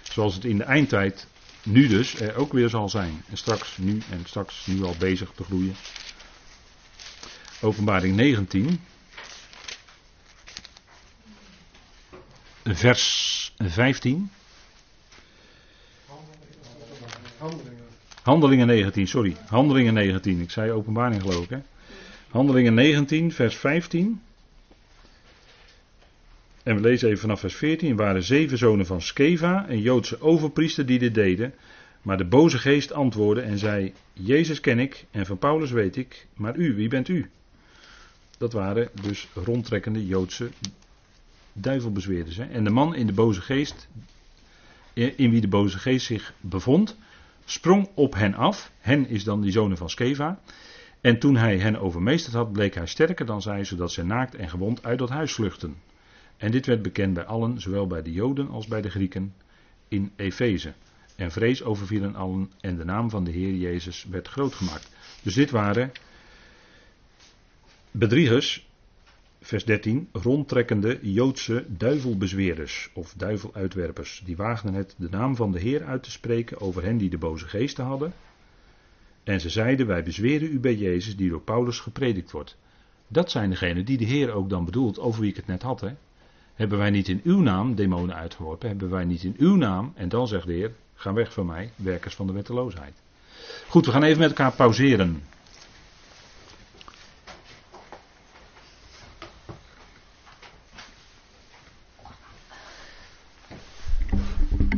Zoals het in de eindtijd nu dus er ook weer zal zijn. En straks nu en straks nu al bezig te groeien. Openbaring 19. Vers 15. Handelingen 19, sorry. Handelingen 19. Ik zei openbaring geloof ik hè. Handelingen 19, vers 15. En we lezen even vanaf vers 14. Er waren zeven zonen van Skeva, een Joodse overpriester, die dit deden. Maar de boze geest antwoordde en zei: Jezus ken ik en van Paulus weet ik, maar u, wie bent u? Dat waren dus rondtrekkende Joodse duivelbezweerders. Hè? En de man in de boze geest, in wie de boze geest zich bevond, sprong op hen af. Hen is dan die zonen van Skeva. En toen hij hen overmeesterd had, bleek hij sterker dan zij, zodat ze naakt en gewond uit dat huis vluchten. En dit werd bekend bij allen, zowel bij de Joden als bij de Grieken in Efeze. En vrees overvielen allen en de naam van de Heer Jezus werd groot gemaakt. Dus dit waren bedriegers vers 13, rondtrekkende Joodse duivelbezweerders of duiveluitwerpers. Die waagden het de naam van de Heer uit te spreken over hen die de boze geesten hadden. En ze zeiden, wij bezweren u bij Jezus die door Paulus gepredikt wordt. Dat zijn degenen die de Heer ook dan bedoelt, over wie ik het net had. Hè? Hebben wij niet in uw naam demonen uitgeworpen? Hebben wij niet in uw naam? En dan zegt de Heer, ga weg van mij, werkers van de wetteloosheid. Goed, we gaan even met elkaar pauzeren.